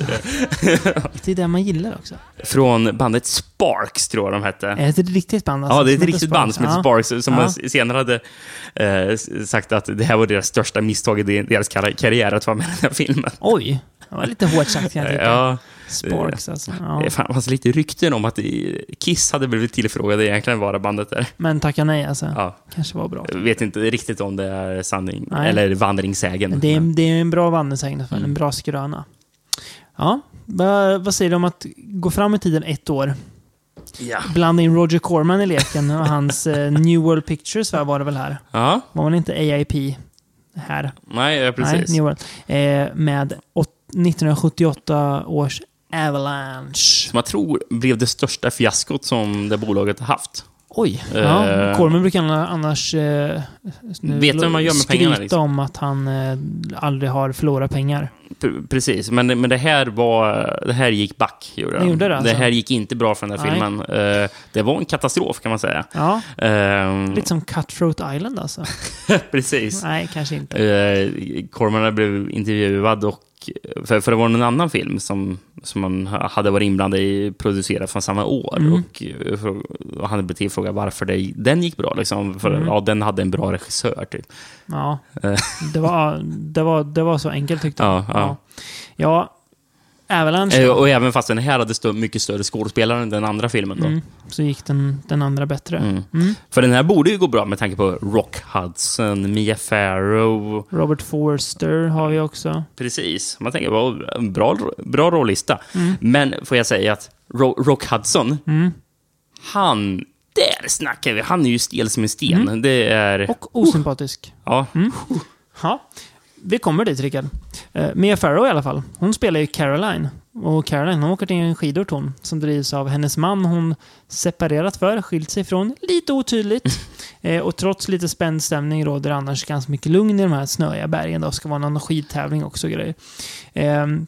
det är det man gillar också. Från bandet Sparks, tror jag de hette. Är det ett riktigt band? Alltså, Ja, det är ett riktigt band som heter. Sparks, som Ja. senare hade eh, sagt att det här var deras största misstag i deras kar- karriär, att vara med i den här filmen. Oj, det var lite hårt sagt kan jag tycka. Ja, Sparks alltså. Ja. det fanns lite rykten om att Kiss hade blivit tillfrågade egentligen vara bandet där. Men tacka nej alltså. Ja, Kanske var bra. jag vet inte riktigt om det är sanning, Nej. eller vandringssägen. Det, är, det är en bra vandringssägen. Mm. en bra skröna. Ja, vad, säger du om att gå fram i tiden ett år? Ja. Blanda in Roger Corman i leken och hans eh, New World Pictures va, var det väl här? ja, Var man inte AIP här? nej, precis. Nej, New World. Eh, med åt- 1978 års Avalanche. Som jag tror blev det största fiaskot som det bolaget har haft. Oj. Ja, Eh. Corman brukar annars eh, Vet man gör med pengarna, liksom? om att han eh, aldrig har förlorat pengar. P- Precis, men, men det här var... Det här gick back. Gjorde Det gjorde det alltså? här gick inte bra för den här Nej. filmen. Eh, det var en katastrof kan man säga. Ja, Eh, lite som Cutthroat Island alltså. precis. Nej, kanske inte. Eh, Corman blev intervjuad och för, för det var en annan film som, som man hade varit inblandad i, producerad från samma år. Mm. Och, eh, och han blivit tillfrågad varför det, den gick bra. Liksom. För Mm. ja, den hade en bra regissör. Typ. Ja, Eh. det var, det var, det var så enkelt tyckte jag. Ja, ja. ja. Avalanche, Eh, Och även fast den här hade stå, mycket större skådespelare än den andra filmen. Då. mm, så gick den, den andra bättre. Mm. Mm. För den här borde ju gå bra med tanke på Rock Hudson, Mia Farrow. Robert Forster har vi också. Precis. Man tänker, vad en bra, bra rollista. Mm. Men får jag säga att Ro Rock Hudson, Mm. han... Där snackar vi! Han är ju stel som en sten. Det är... Mm. Och osympatisk. Ja, Ja, vi kommer dit Rickard. Uh, Mia Farrow i alla fall. Hon spelar ju Caroline. Och Caroline, hon åker till en skidort hon. Som drivs av hennes man hon separerat för, skilt sig från. Lite otydligt. Eh, och trots lite spänd stämning råder annars ganska mycket lugn i de här snöiga bergen. Det ska vara någon skidtävling också och grejer. Ehm,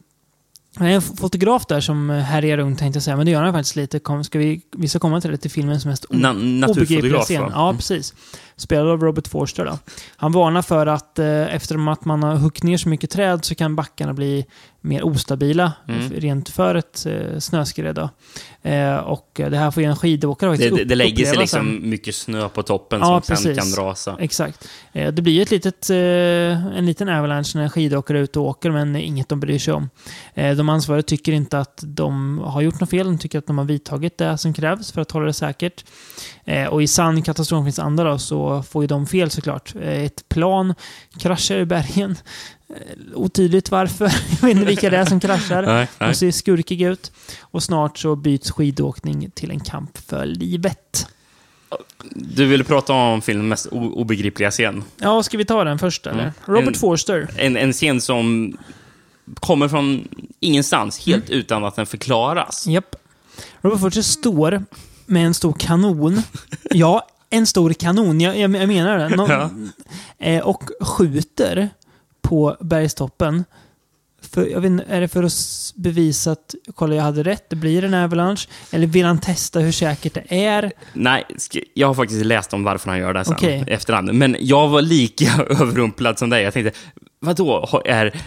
det är en fotograf där som härjar runt tänkte jag säga, men det gör han faktiskt lite. Kom, ska vi, vi ska komma till det till filmens mest Na obegripliga scen. Ja, precis. Spelad av Robert Forster då. Han varnar för att eh, efter att man har huggit ner så mycket träd så kan backarna bli mer ostabila Mm. rent för ett eh, snöskred. Eh, och det här får ju en skidåkare Det, faktiskt det, det lägger sig sen. liksom mycket snö på toppen Ja, som sen precis. kan rasa. Exakt. Eh, Det blir ett litet, eh, en liten avalanche när skidåkare är ute och åker, men det inget de bryr sig om. Eh, De ansvariga tycker inte att de har gjort något fel. De tycker att de har vidtagit det som krävs för att hålla det säkert. Eh, Och i sann katastrofens anda då, så får ju de fel såklart. Eh, Ett plan kraschar i bergen. Eh, Otydligt varför. Jag vet inte vilka det är som kraschar. Nej, nej. De ser skurkiga ut. Och snart så byts skidåkning till en kamp för livet. Du ville prata om filmens mest obegripliga scen. Ja, ska vi ta den först eller? Mm. Robert En- Forster. En, en scen som kommer från ingenstans, helt Mm. utan att den förklaras. Japp. Robert Forster står med en stor kanon. Ja, en stor kanon. Jag, jag, jag menar det. Nå- Ja. eh, och skjuter på bergstoppen. För, jag vet, inte, är det för att bevisa att kolla, jag hade rätt, det blir en avalanche? Eller vill han testa hur säkert det är? Nej, jag har faktiskt läst om varför han gör det sen, Okej. efterhand. Men jag var lika överrumplad som dig. Jag tänkte, vadå, är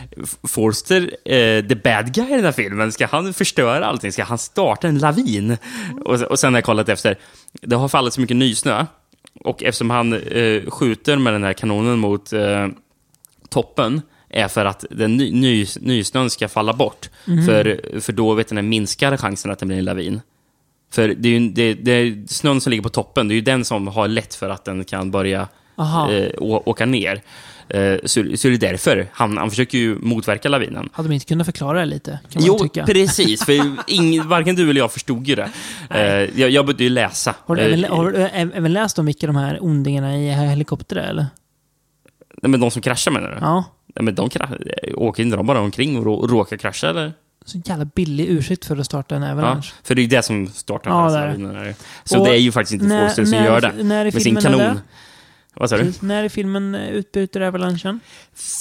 Forster eh, the bad guy i den här filmen? Ska han förstöra allting? Ska han starta en lavin? Och, och sen har jag kollat efter, det har fallit så mycket nysnö. Och eftersom han eh, skjuter med den här kanonen mot eh, toppen, är för att den ny, ny, nysnön ska falla bort. För, för då vet ni, minskar chansen att det blir en lavin. För det är ju det, det är snön som ligger på toppen, det är ju den som har lätt för att den kan börja. Eh, åka ner. Eh, så, så är det därför. Han, han försöker ju motverka lavinen. Hade de inte kunnat förklara det lite? Jo, tycka. precis. För ing, varken du eller jag förstod ju det. Eh, jag, jag började ju läsa. Har du även, Eh, har du även läst om vilka de här ondingarna i helikoptrar är, eller? nej, men de som kraschar menar du? Ja. Nej, men de åker inte de bara omkring och rå, råkar krascha eller? Så jävla billig ursäkt för att starta en Ja, avalanche. för det är ju det som startar Ja, ja, det är det. Så Och det är ju faktiskt inte Forster som gör det. när i med sin filmen är kanon. det? Vad sa du? Precis. När i filmen utbryter avalanchen?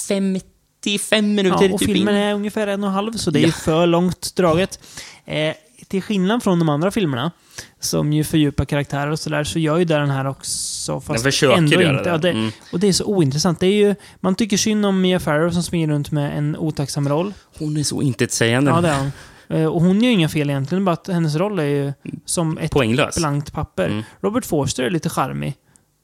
55 minuter Ja, och typ filmen in. är ungefär en och en halv, så det är Ja. för långt draget. Eh, till skillnad från de andra filmerna, som ju fördjupar karaktärer och sådär, så gör ju det den här också. Fast Den försöker ändå göra inte. det. Ja, det Mm. Och det är så ointressant. Det är ju, man tycker synd om Mia Farrow som springer runt med en otacksam roll. Hon är så intetsägande. Ja, det är hon. Eh, Och hon gör ju inga fel egentligen, bara att hennes roll är ju som ett Poänglös. blankt papper. Mm. Robert Forster är lite charmig.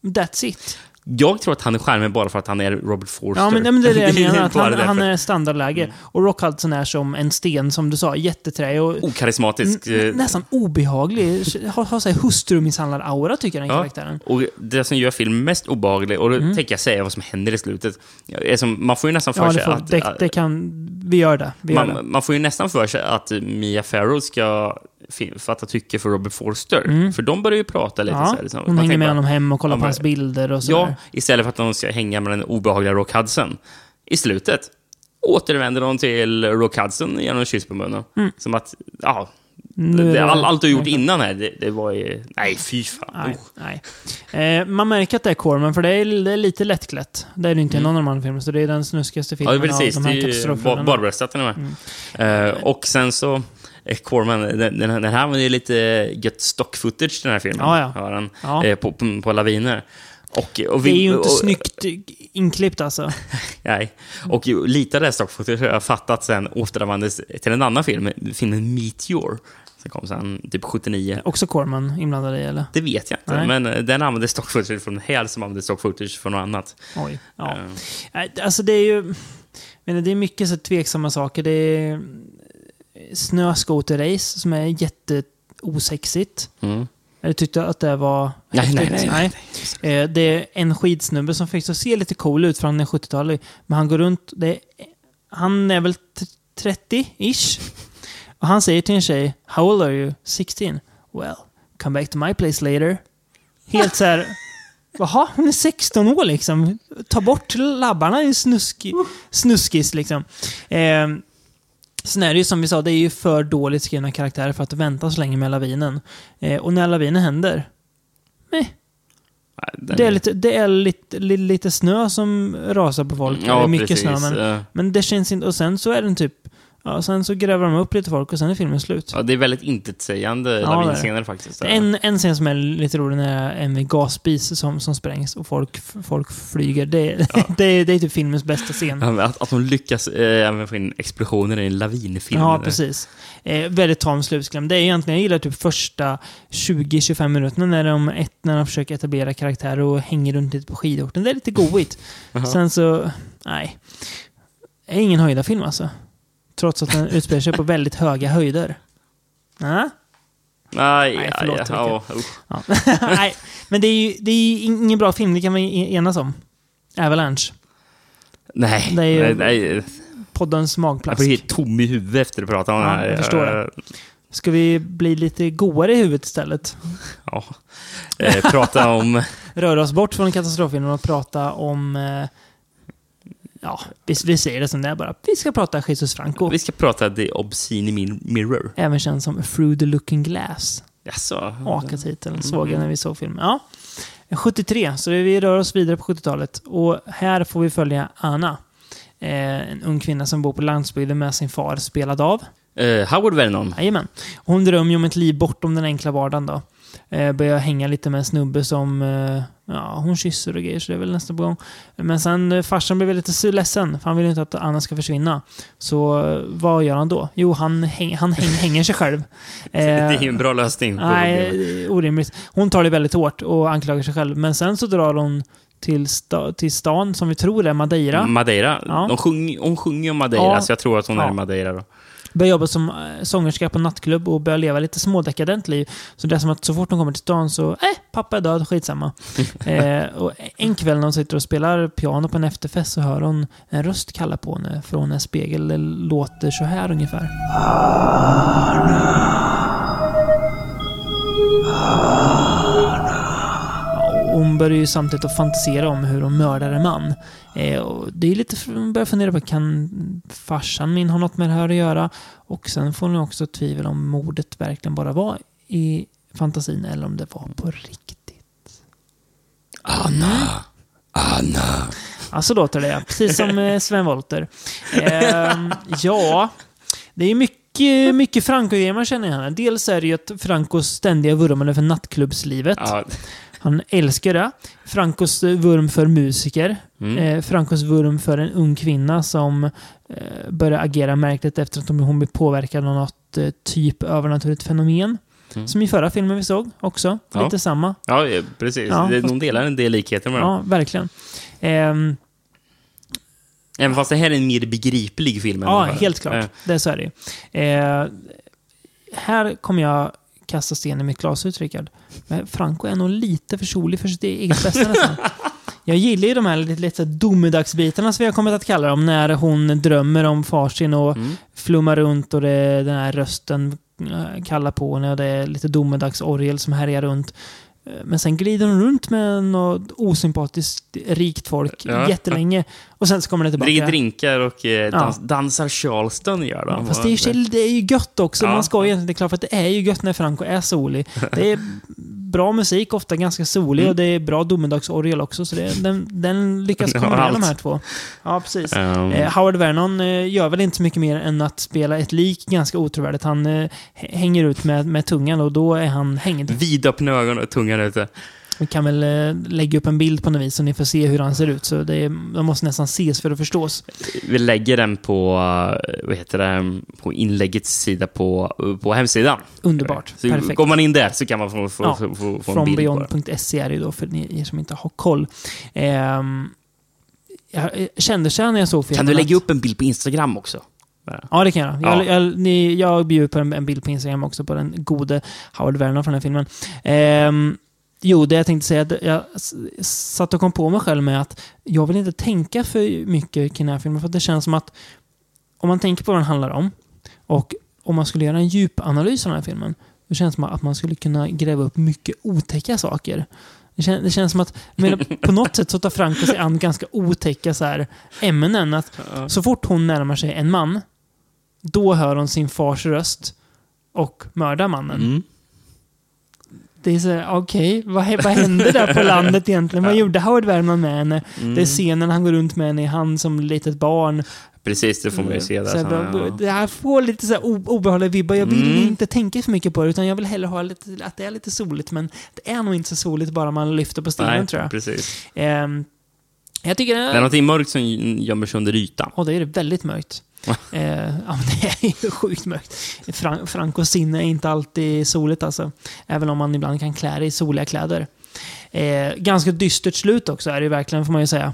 That's it. Jag tror att han är charmig bara för att han är Robert Forster. Ja, men, men det är det jag menar. Att han, han är standardläge. Och Rock Hudson är som en sten, som du sa. Jätteträ och Okarismatisk. eh, nästan obehaglig. Har, har hustrumisshandlar-aura, tycker jag, den Ja, karaktären. och det som gör filmen mest obehaglig, och då tänker jag säga vad som händer i slutet. är som, man får ju nästan för Mm. Ja, sig får, att... det, det kan... Vi gör det. Vi gör det. man, man får ju nästan för sig att Mia Farrow ska fatta tycke för Robert Forster. För de börjar ju prata lite Mm. Ja, så här. Liksom. hon Man hänger med honom hem och kollar på hans bilder och så. Ja, istället för att de ska hänga med den obehagliga Rock Hudson. I slutet återvänder de till Rock Hudson genom en kyss på munnen. Som att, ja, Mm. Det, det- all, allt du gjort innan här, det, det var ju... Nej, fy fan. Nej, Oh. nej. Eh, man märker att det är Corman, för det är, det är lite lättklätt. Det är det inte i någon av de andra filmerna, så det är den snuskigaste filmen Mm. Ja, precis. av Det de här är ju barbröstat med. Eh, och sen så... Corman, den, den, den här var ju lite gött stock footage, den här filmen. Ja, ja. Den, Ja. eh, på, på, på laviner. Och, och Det är vi- ju inte och, snyggt inklippt alltså. Nej. Och lite av det här stock footage har jag fattat sen återanvändes till en annan film, filmen Meteor. Som kom sen typ 79. Också Corman inblandad i, eller? Det vet jag inte, Nej. men eh, den använde stock footage från här som använde stock footage från något annat. Oj. Ja. Nej, Alltså det är ju... menar, det är mycket så tveksamma saker. Det är snöskoterrace som är jätteosexigt. Mm. Jag tyckte att det var... Nej, nej, häftigt. nej, Eh, Det är en skidsnubbe som fick så se lite cool ut är 70-talig. Men han går runt... Är, han är väl t- 30-ish. Och han säger till en tjej, How old are you? 16. Well, come back to my place later. Helt så här... Jaha, hon är 16 år liksom. Ta bort labbarna, är snuski, snuskis liksom. Eh, sen är det ju som vi sa, det är ju för dåligt skrivna karaktärer för att vänta så länge med lavinen. Eh, och när lavinen händer, meh, Nej, den det är, lite, det är lite, li, lite snö som rasar på folk. Ja, det är mycket precis. snö, men, men det känns inte... Och sen så är den typ... Ja, sen så gräver de upp lite folk och sen är filmen slut. Ja, det är väldigt intetsägande det. lavinscener faktiskt. En, en scen som är lite rolig är en gasspis som, som sprängs och folk, folk flyger. Det, det, är, det är typ filmens bästa scen. Ja, Att, att de lyckas eh, även få in explosioner i en lavinfilm. Ja, precis. Eh, väldigt tam slutkläm. Det är egentligen, jag gillar typ första 20-25 minuterna när de, ett, när de försöker etablera karaktärer och hänger runt lite på skidorten. Det är lite goigt. Sen så, nej. Det är ingen höjdarfilm alltså. Trots att den utspelar sig på väldigt höga höjder. Ja. Nej, Nej, förlåt, ja, ja, usch. Ja. nej, men det är ju det är ingen bra film, det kan vi enas om. Avalanche. Nej, Det är ju- nej, nej. Poddens Jag magplask. blir helt tom i huvudet efter att prata om Ja, det här. jag förstår det. Eh, Ska vi bli lite godare i huvudet istället? Ja. Eh, prata om... röra oss bort från katastroffilmen och prata om... Eh, ja, vi, vi säger det som det är bara. Vi ska prata Jesus Franco. Vi ska prata The Obscene Mir- Mirror. Även känd som Through the Looking Glass. Jaså? AKA-titeln såg jag när vi såg filmen. Ja. 73, så vi rör oss vidare på 70-talet. Och här får vi följa Anna. Eh, en ung kvinna som bor på landsbygden med sin far, spelad av. Eh, Howard Vernon. Jajamän. Hon drömmer ju om ett liv bortom den enkla vardagen då. Eh, börjar hänga lite med en snubbe som, eh, ja, hon kysser och grejer, så det är väl nästa på gång. Men sen, eh, farsan blir väl lite ledsen, för han vill inte att Anna ska försvinna. Så eh, vad gör han då? Jo, han, häng, han häng, hänger sig själv. Det är Eh, ju en bra lösning. Nej, orimligt. Hon tar det väldigt hårt och anklagar sig själv. Men sen så drar hon till, sta, till stan som vi tror är Madeira. Madeira. Ja. De sjung, hon sjunger om Madeira, Ja. så jag tror att hon Ja. är Madeira. Då. Börjar jobba som eh, sångerska på nattklubb och börjar leva lite smådekadent liv. Så det är som att så fort hon kommer till stan så, eh, pappa är död, skitsamma. eh, och en kväll när hon sitter och spelar piano på en efterfest så hör hon en röst kalla på henne från en spegel. Det låter så här ungefär. Hon börjar ju samtidigt att fantisera om hur hon mördar en man. Eh, och det är lite, hon börjar fundera på, kan farsan min ha något med det här att göra? Och sen får hon också tvivel om mordet verkligen bara var i fantasin eller om det var på riktigt. Anna. Anna. Ja, så låter det. Precis som eh, Sven Wollter. Ehm, ja, det är mycket mycket, mycket Franco-grejer man känner igen. Dels är det ju att Francos ständiga vurmande för nattklubbslivet. Ja, Han älskar det. Francos vurm för musiker. Mm. Eh, Francos vurm för en ung kvinna som eh, börjar agera märkligt efter att hon blir påverkad av något eh, typ övernaturligt fenomen. Mm. Som i förra filmen vi såg också. Ja. Lite samma. ja precis. Ja, Det- fast- De delar en del likheter med dem. Ja, verkligen. Ehm, Även fast det här är en mer begriplig film. ja, helt klart. Eh, Det är så är det eh, Här kommer jag kasta sten i mitt glashus, Rickard. Men Franco är nog lite för solig för sitt eget bästa nästan. Jag gillar ju de här lite, lite domedagsbitarna som vi har kommit att kalla dem. När hon drömmer om farsin och Mm. flummar runt och det, den här rösten eh, kallar på henne och det är lite domedagsorgel som härjar runt. Eh, Men sen glider hon runt med något osympatiskt rikt folk Ja. jättelänge. Och sen så kommer det tillbaka. Dricker drinkar och eh, dans, Ja. dansar Charleston gör de. Ja, fast det är, ju, det är ju gött också. Ja. Man ska ju egentligen, det är klart för att det är ju gött när Franco är solig. Det är bra musik, ofta ganska solig, Mm. och det är bra domedagsorgel också. Så det, den, den lyckas kombinera de här två. Ja, precis. Ehm, Eh, Howard Vernon eh, gör väl inte så mycket mer än att spela ett lik ganska otrovärdigt. Han eh, hänger ut med, med tungan och då är han hängd. Vidöppna ögon och tungan ute. Vi kan väl eh, lägga upp en bild på något vis så ni får se hur han ser ut. Så det är, de måste nästan ses för att förstås. Vi lägger den på, eh, vad heter det, på inläggets sida på, på hemsidan. Underbart. Så Perfekt. går man in där så kan man få, få, Ja, få, få, få en bild. Frombeyond.se är det då för ni er som inte har koll. Ehm, jag kände så när jag såg filmen Kan du lägga upp en bild på Instagram också? Ja, det kan jag. Ja. Jag, jag, ni, jag bjuder på en, en bild på Instagram också på den gode Howard Vernon från den här filmen. Ehm, jo, det jag tänkte säga, jag satt och kom på mig själv med att jag vill inte tänka för mycket kring den här filmen, för att det känns som att om man tänker på vad den handlar om och om man skulle göra en djupanalys av den här filmen, då känns det som att man skulle kunna gräva upp mycket otäcka saker. Det känns, det känns som att på något sätt så tar Franco sig an ganska otäcka så här, ämnen. Att så fort hon närmar sig en man, då hör hon sin fars röst och mördar mannen. Mm. Det är så här, okej, vad, hä- vad hände där på landet egentligen? Vad gjorde Howard Vernon med henne? Mm. Det är scenen han går runt med henne i hand som litet barn. Precis, det får man ju se där. Så här, Så, bara, ja. Det här får lite så obehagliga vibbar. Jag vill Mm. inte tänka för mycket på det, utan jag vill hellre ha lite, att det är lite soligt. Men det är nog inte så soligt bara man lyfter på stenen, Nej, tror jag. precis. Ehm, jag tycker Det är någonting mörkt som gömmer sig under ytan. Och det är det väldigt mörkt. eh, ja, det är ju sjukt mörkt. Fran Francos sinne är inte alltid soligt alltså. Även om man ibland kan klä det i soliga kläder. Eh, ganska dystert slut också är det verkligen, får man ju säga.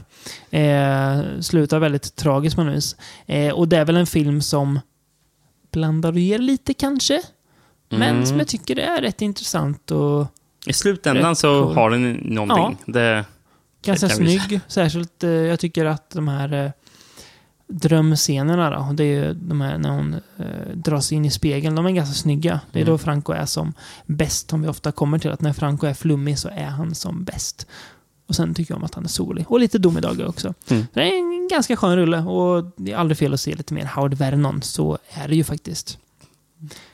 Eh, slutar väldigt tragiskt på något vis. Eh, och det är väl en film som blandar och ger lite kanske. Men Mm. som jag tycker är rätt intressant och I slutändan så cool. har den någonting. Det, ganska kan vi snygg. Särskilt, eh, jag tycker att de här eh, drömscenerna då, det är ju de här när hon eh, dras in i spegeln, de är ganska snygga. Det är Mm. då Franco är som bäst, som vi ofta kommer till, att när Franco är flummig så är han som bäst. Och sen tycker jag om att han är solig. Och lite domedagar också. Mm. Det är en ganska skön rulle och det är aldrig fel att se lite mer Howard Vernon, så är det ju faktiskt.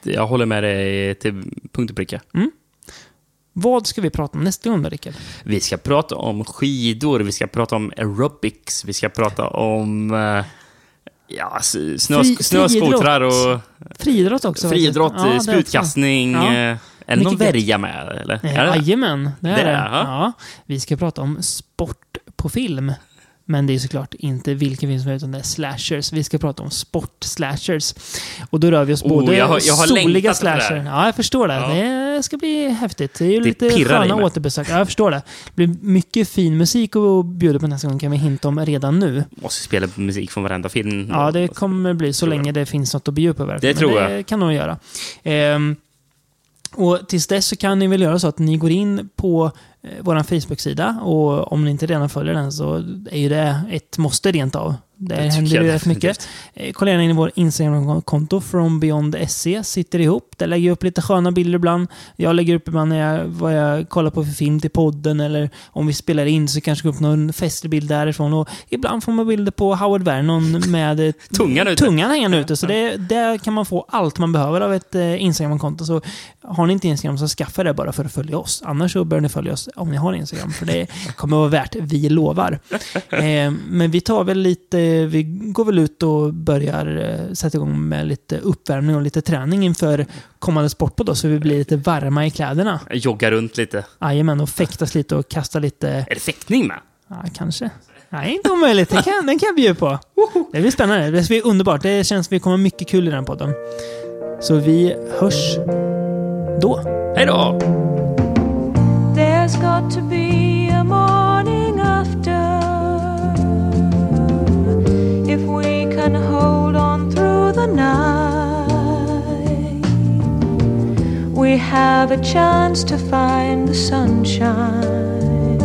jag håller med dig till punkt och pricka. Vad ska vi prata om nästa gång då, Rickard? Vi ska prata om skidor, vi ska prata om aerobics, vi ska prata om eh, ja, s- snö, Fri- snöskotrar och Friidrott också. friidrott. Ja, det också. sprutkastning. Ja. eh, Är det någon värja med? Eller? Eh, det? Jajamän, det är Det det. är, ja. Ja. Vi ska prata om sport på film. Men det är såklart inte vilken film som helst, utan det är slashers. Vi ska prata om sport-slashers. Och då rör vi oss Oh, både jag har- jag har soliga slasher. Ja, jag förstår det. Ja. Det ska bli häftigt. Det är ju Det lite sköna återbesök. Ja, jag förstår det. Det blir mycket fin musik att bjuda på nästa gång, kan vi hinta om redan nu. Måste spela musik från varenda film. Ja, det kommer bli så länge det finns något att bjuda på. verkligen. Det tror Men jag. Det kan de göra. Ehm, och tills dess så kan ni väl göra så att ni går in på vår Facebook-sida och om ni inte redan följer den så är ju det ett måste rent av. Det, Det händer ju rätt mycket. Eh, Kolla gärna in i vår Instagram-konto, FromBeyond.se, sitter ihop. Där lägger jag upp lite sköna bilder ibland. Jag lägger upp ibland när jag, vad jag kollar på för film till podden eller om vi spelar in så kanske jag upp någon festlig bild därifrån. Och ibland får man bilder på Howard Vernon med eh, Tungan ute. tungan hängande ute. Så det, där kan man få allt man behöver av ett eh, Instagram-konto. Så har ni inte Instagram så skaffa det bara för att följa oss. Annars så bör ni följa oss om ni har Instagram. För det kommer vara värt, vi lovar. Men vi tar väl lite vi, vi går väl ut och börjar eh, sätta igång med lite uppvärmning och lite träning inför kommande sportpodd då, så vi blir lite varma i kläderna. Jogga runt lite. Jajamän, och fäktas lite och kasta lite... Är det fäktning med? Ja, kanske. Nej, inte omöjligt. Den kan, den kan jag bjuda på. Det blir spännande. Det blir underbart. Det känns som vi kommer mycket kul i den podden. Så vi hörs då. Hej då! We have a chance to find the sunshine.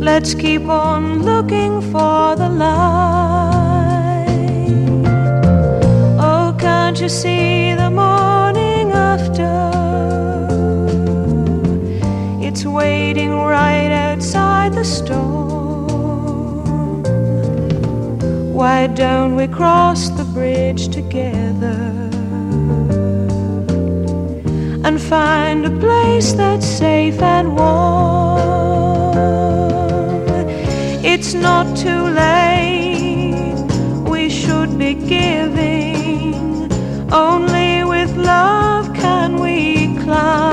Let's keep on looking for the light. Oh, can't you see the morning after? It's waiting right outside the storm. Why don't we cross the bridge together and find a place that's safe and warm? It's not too late, we should be giving. Only with love can we climb.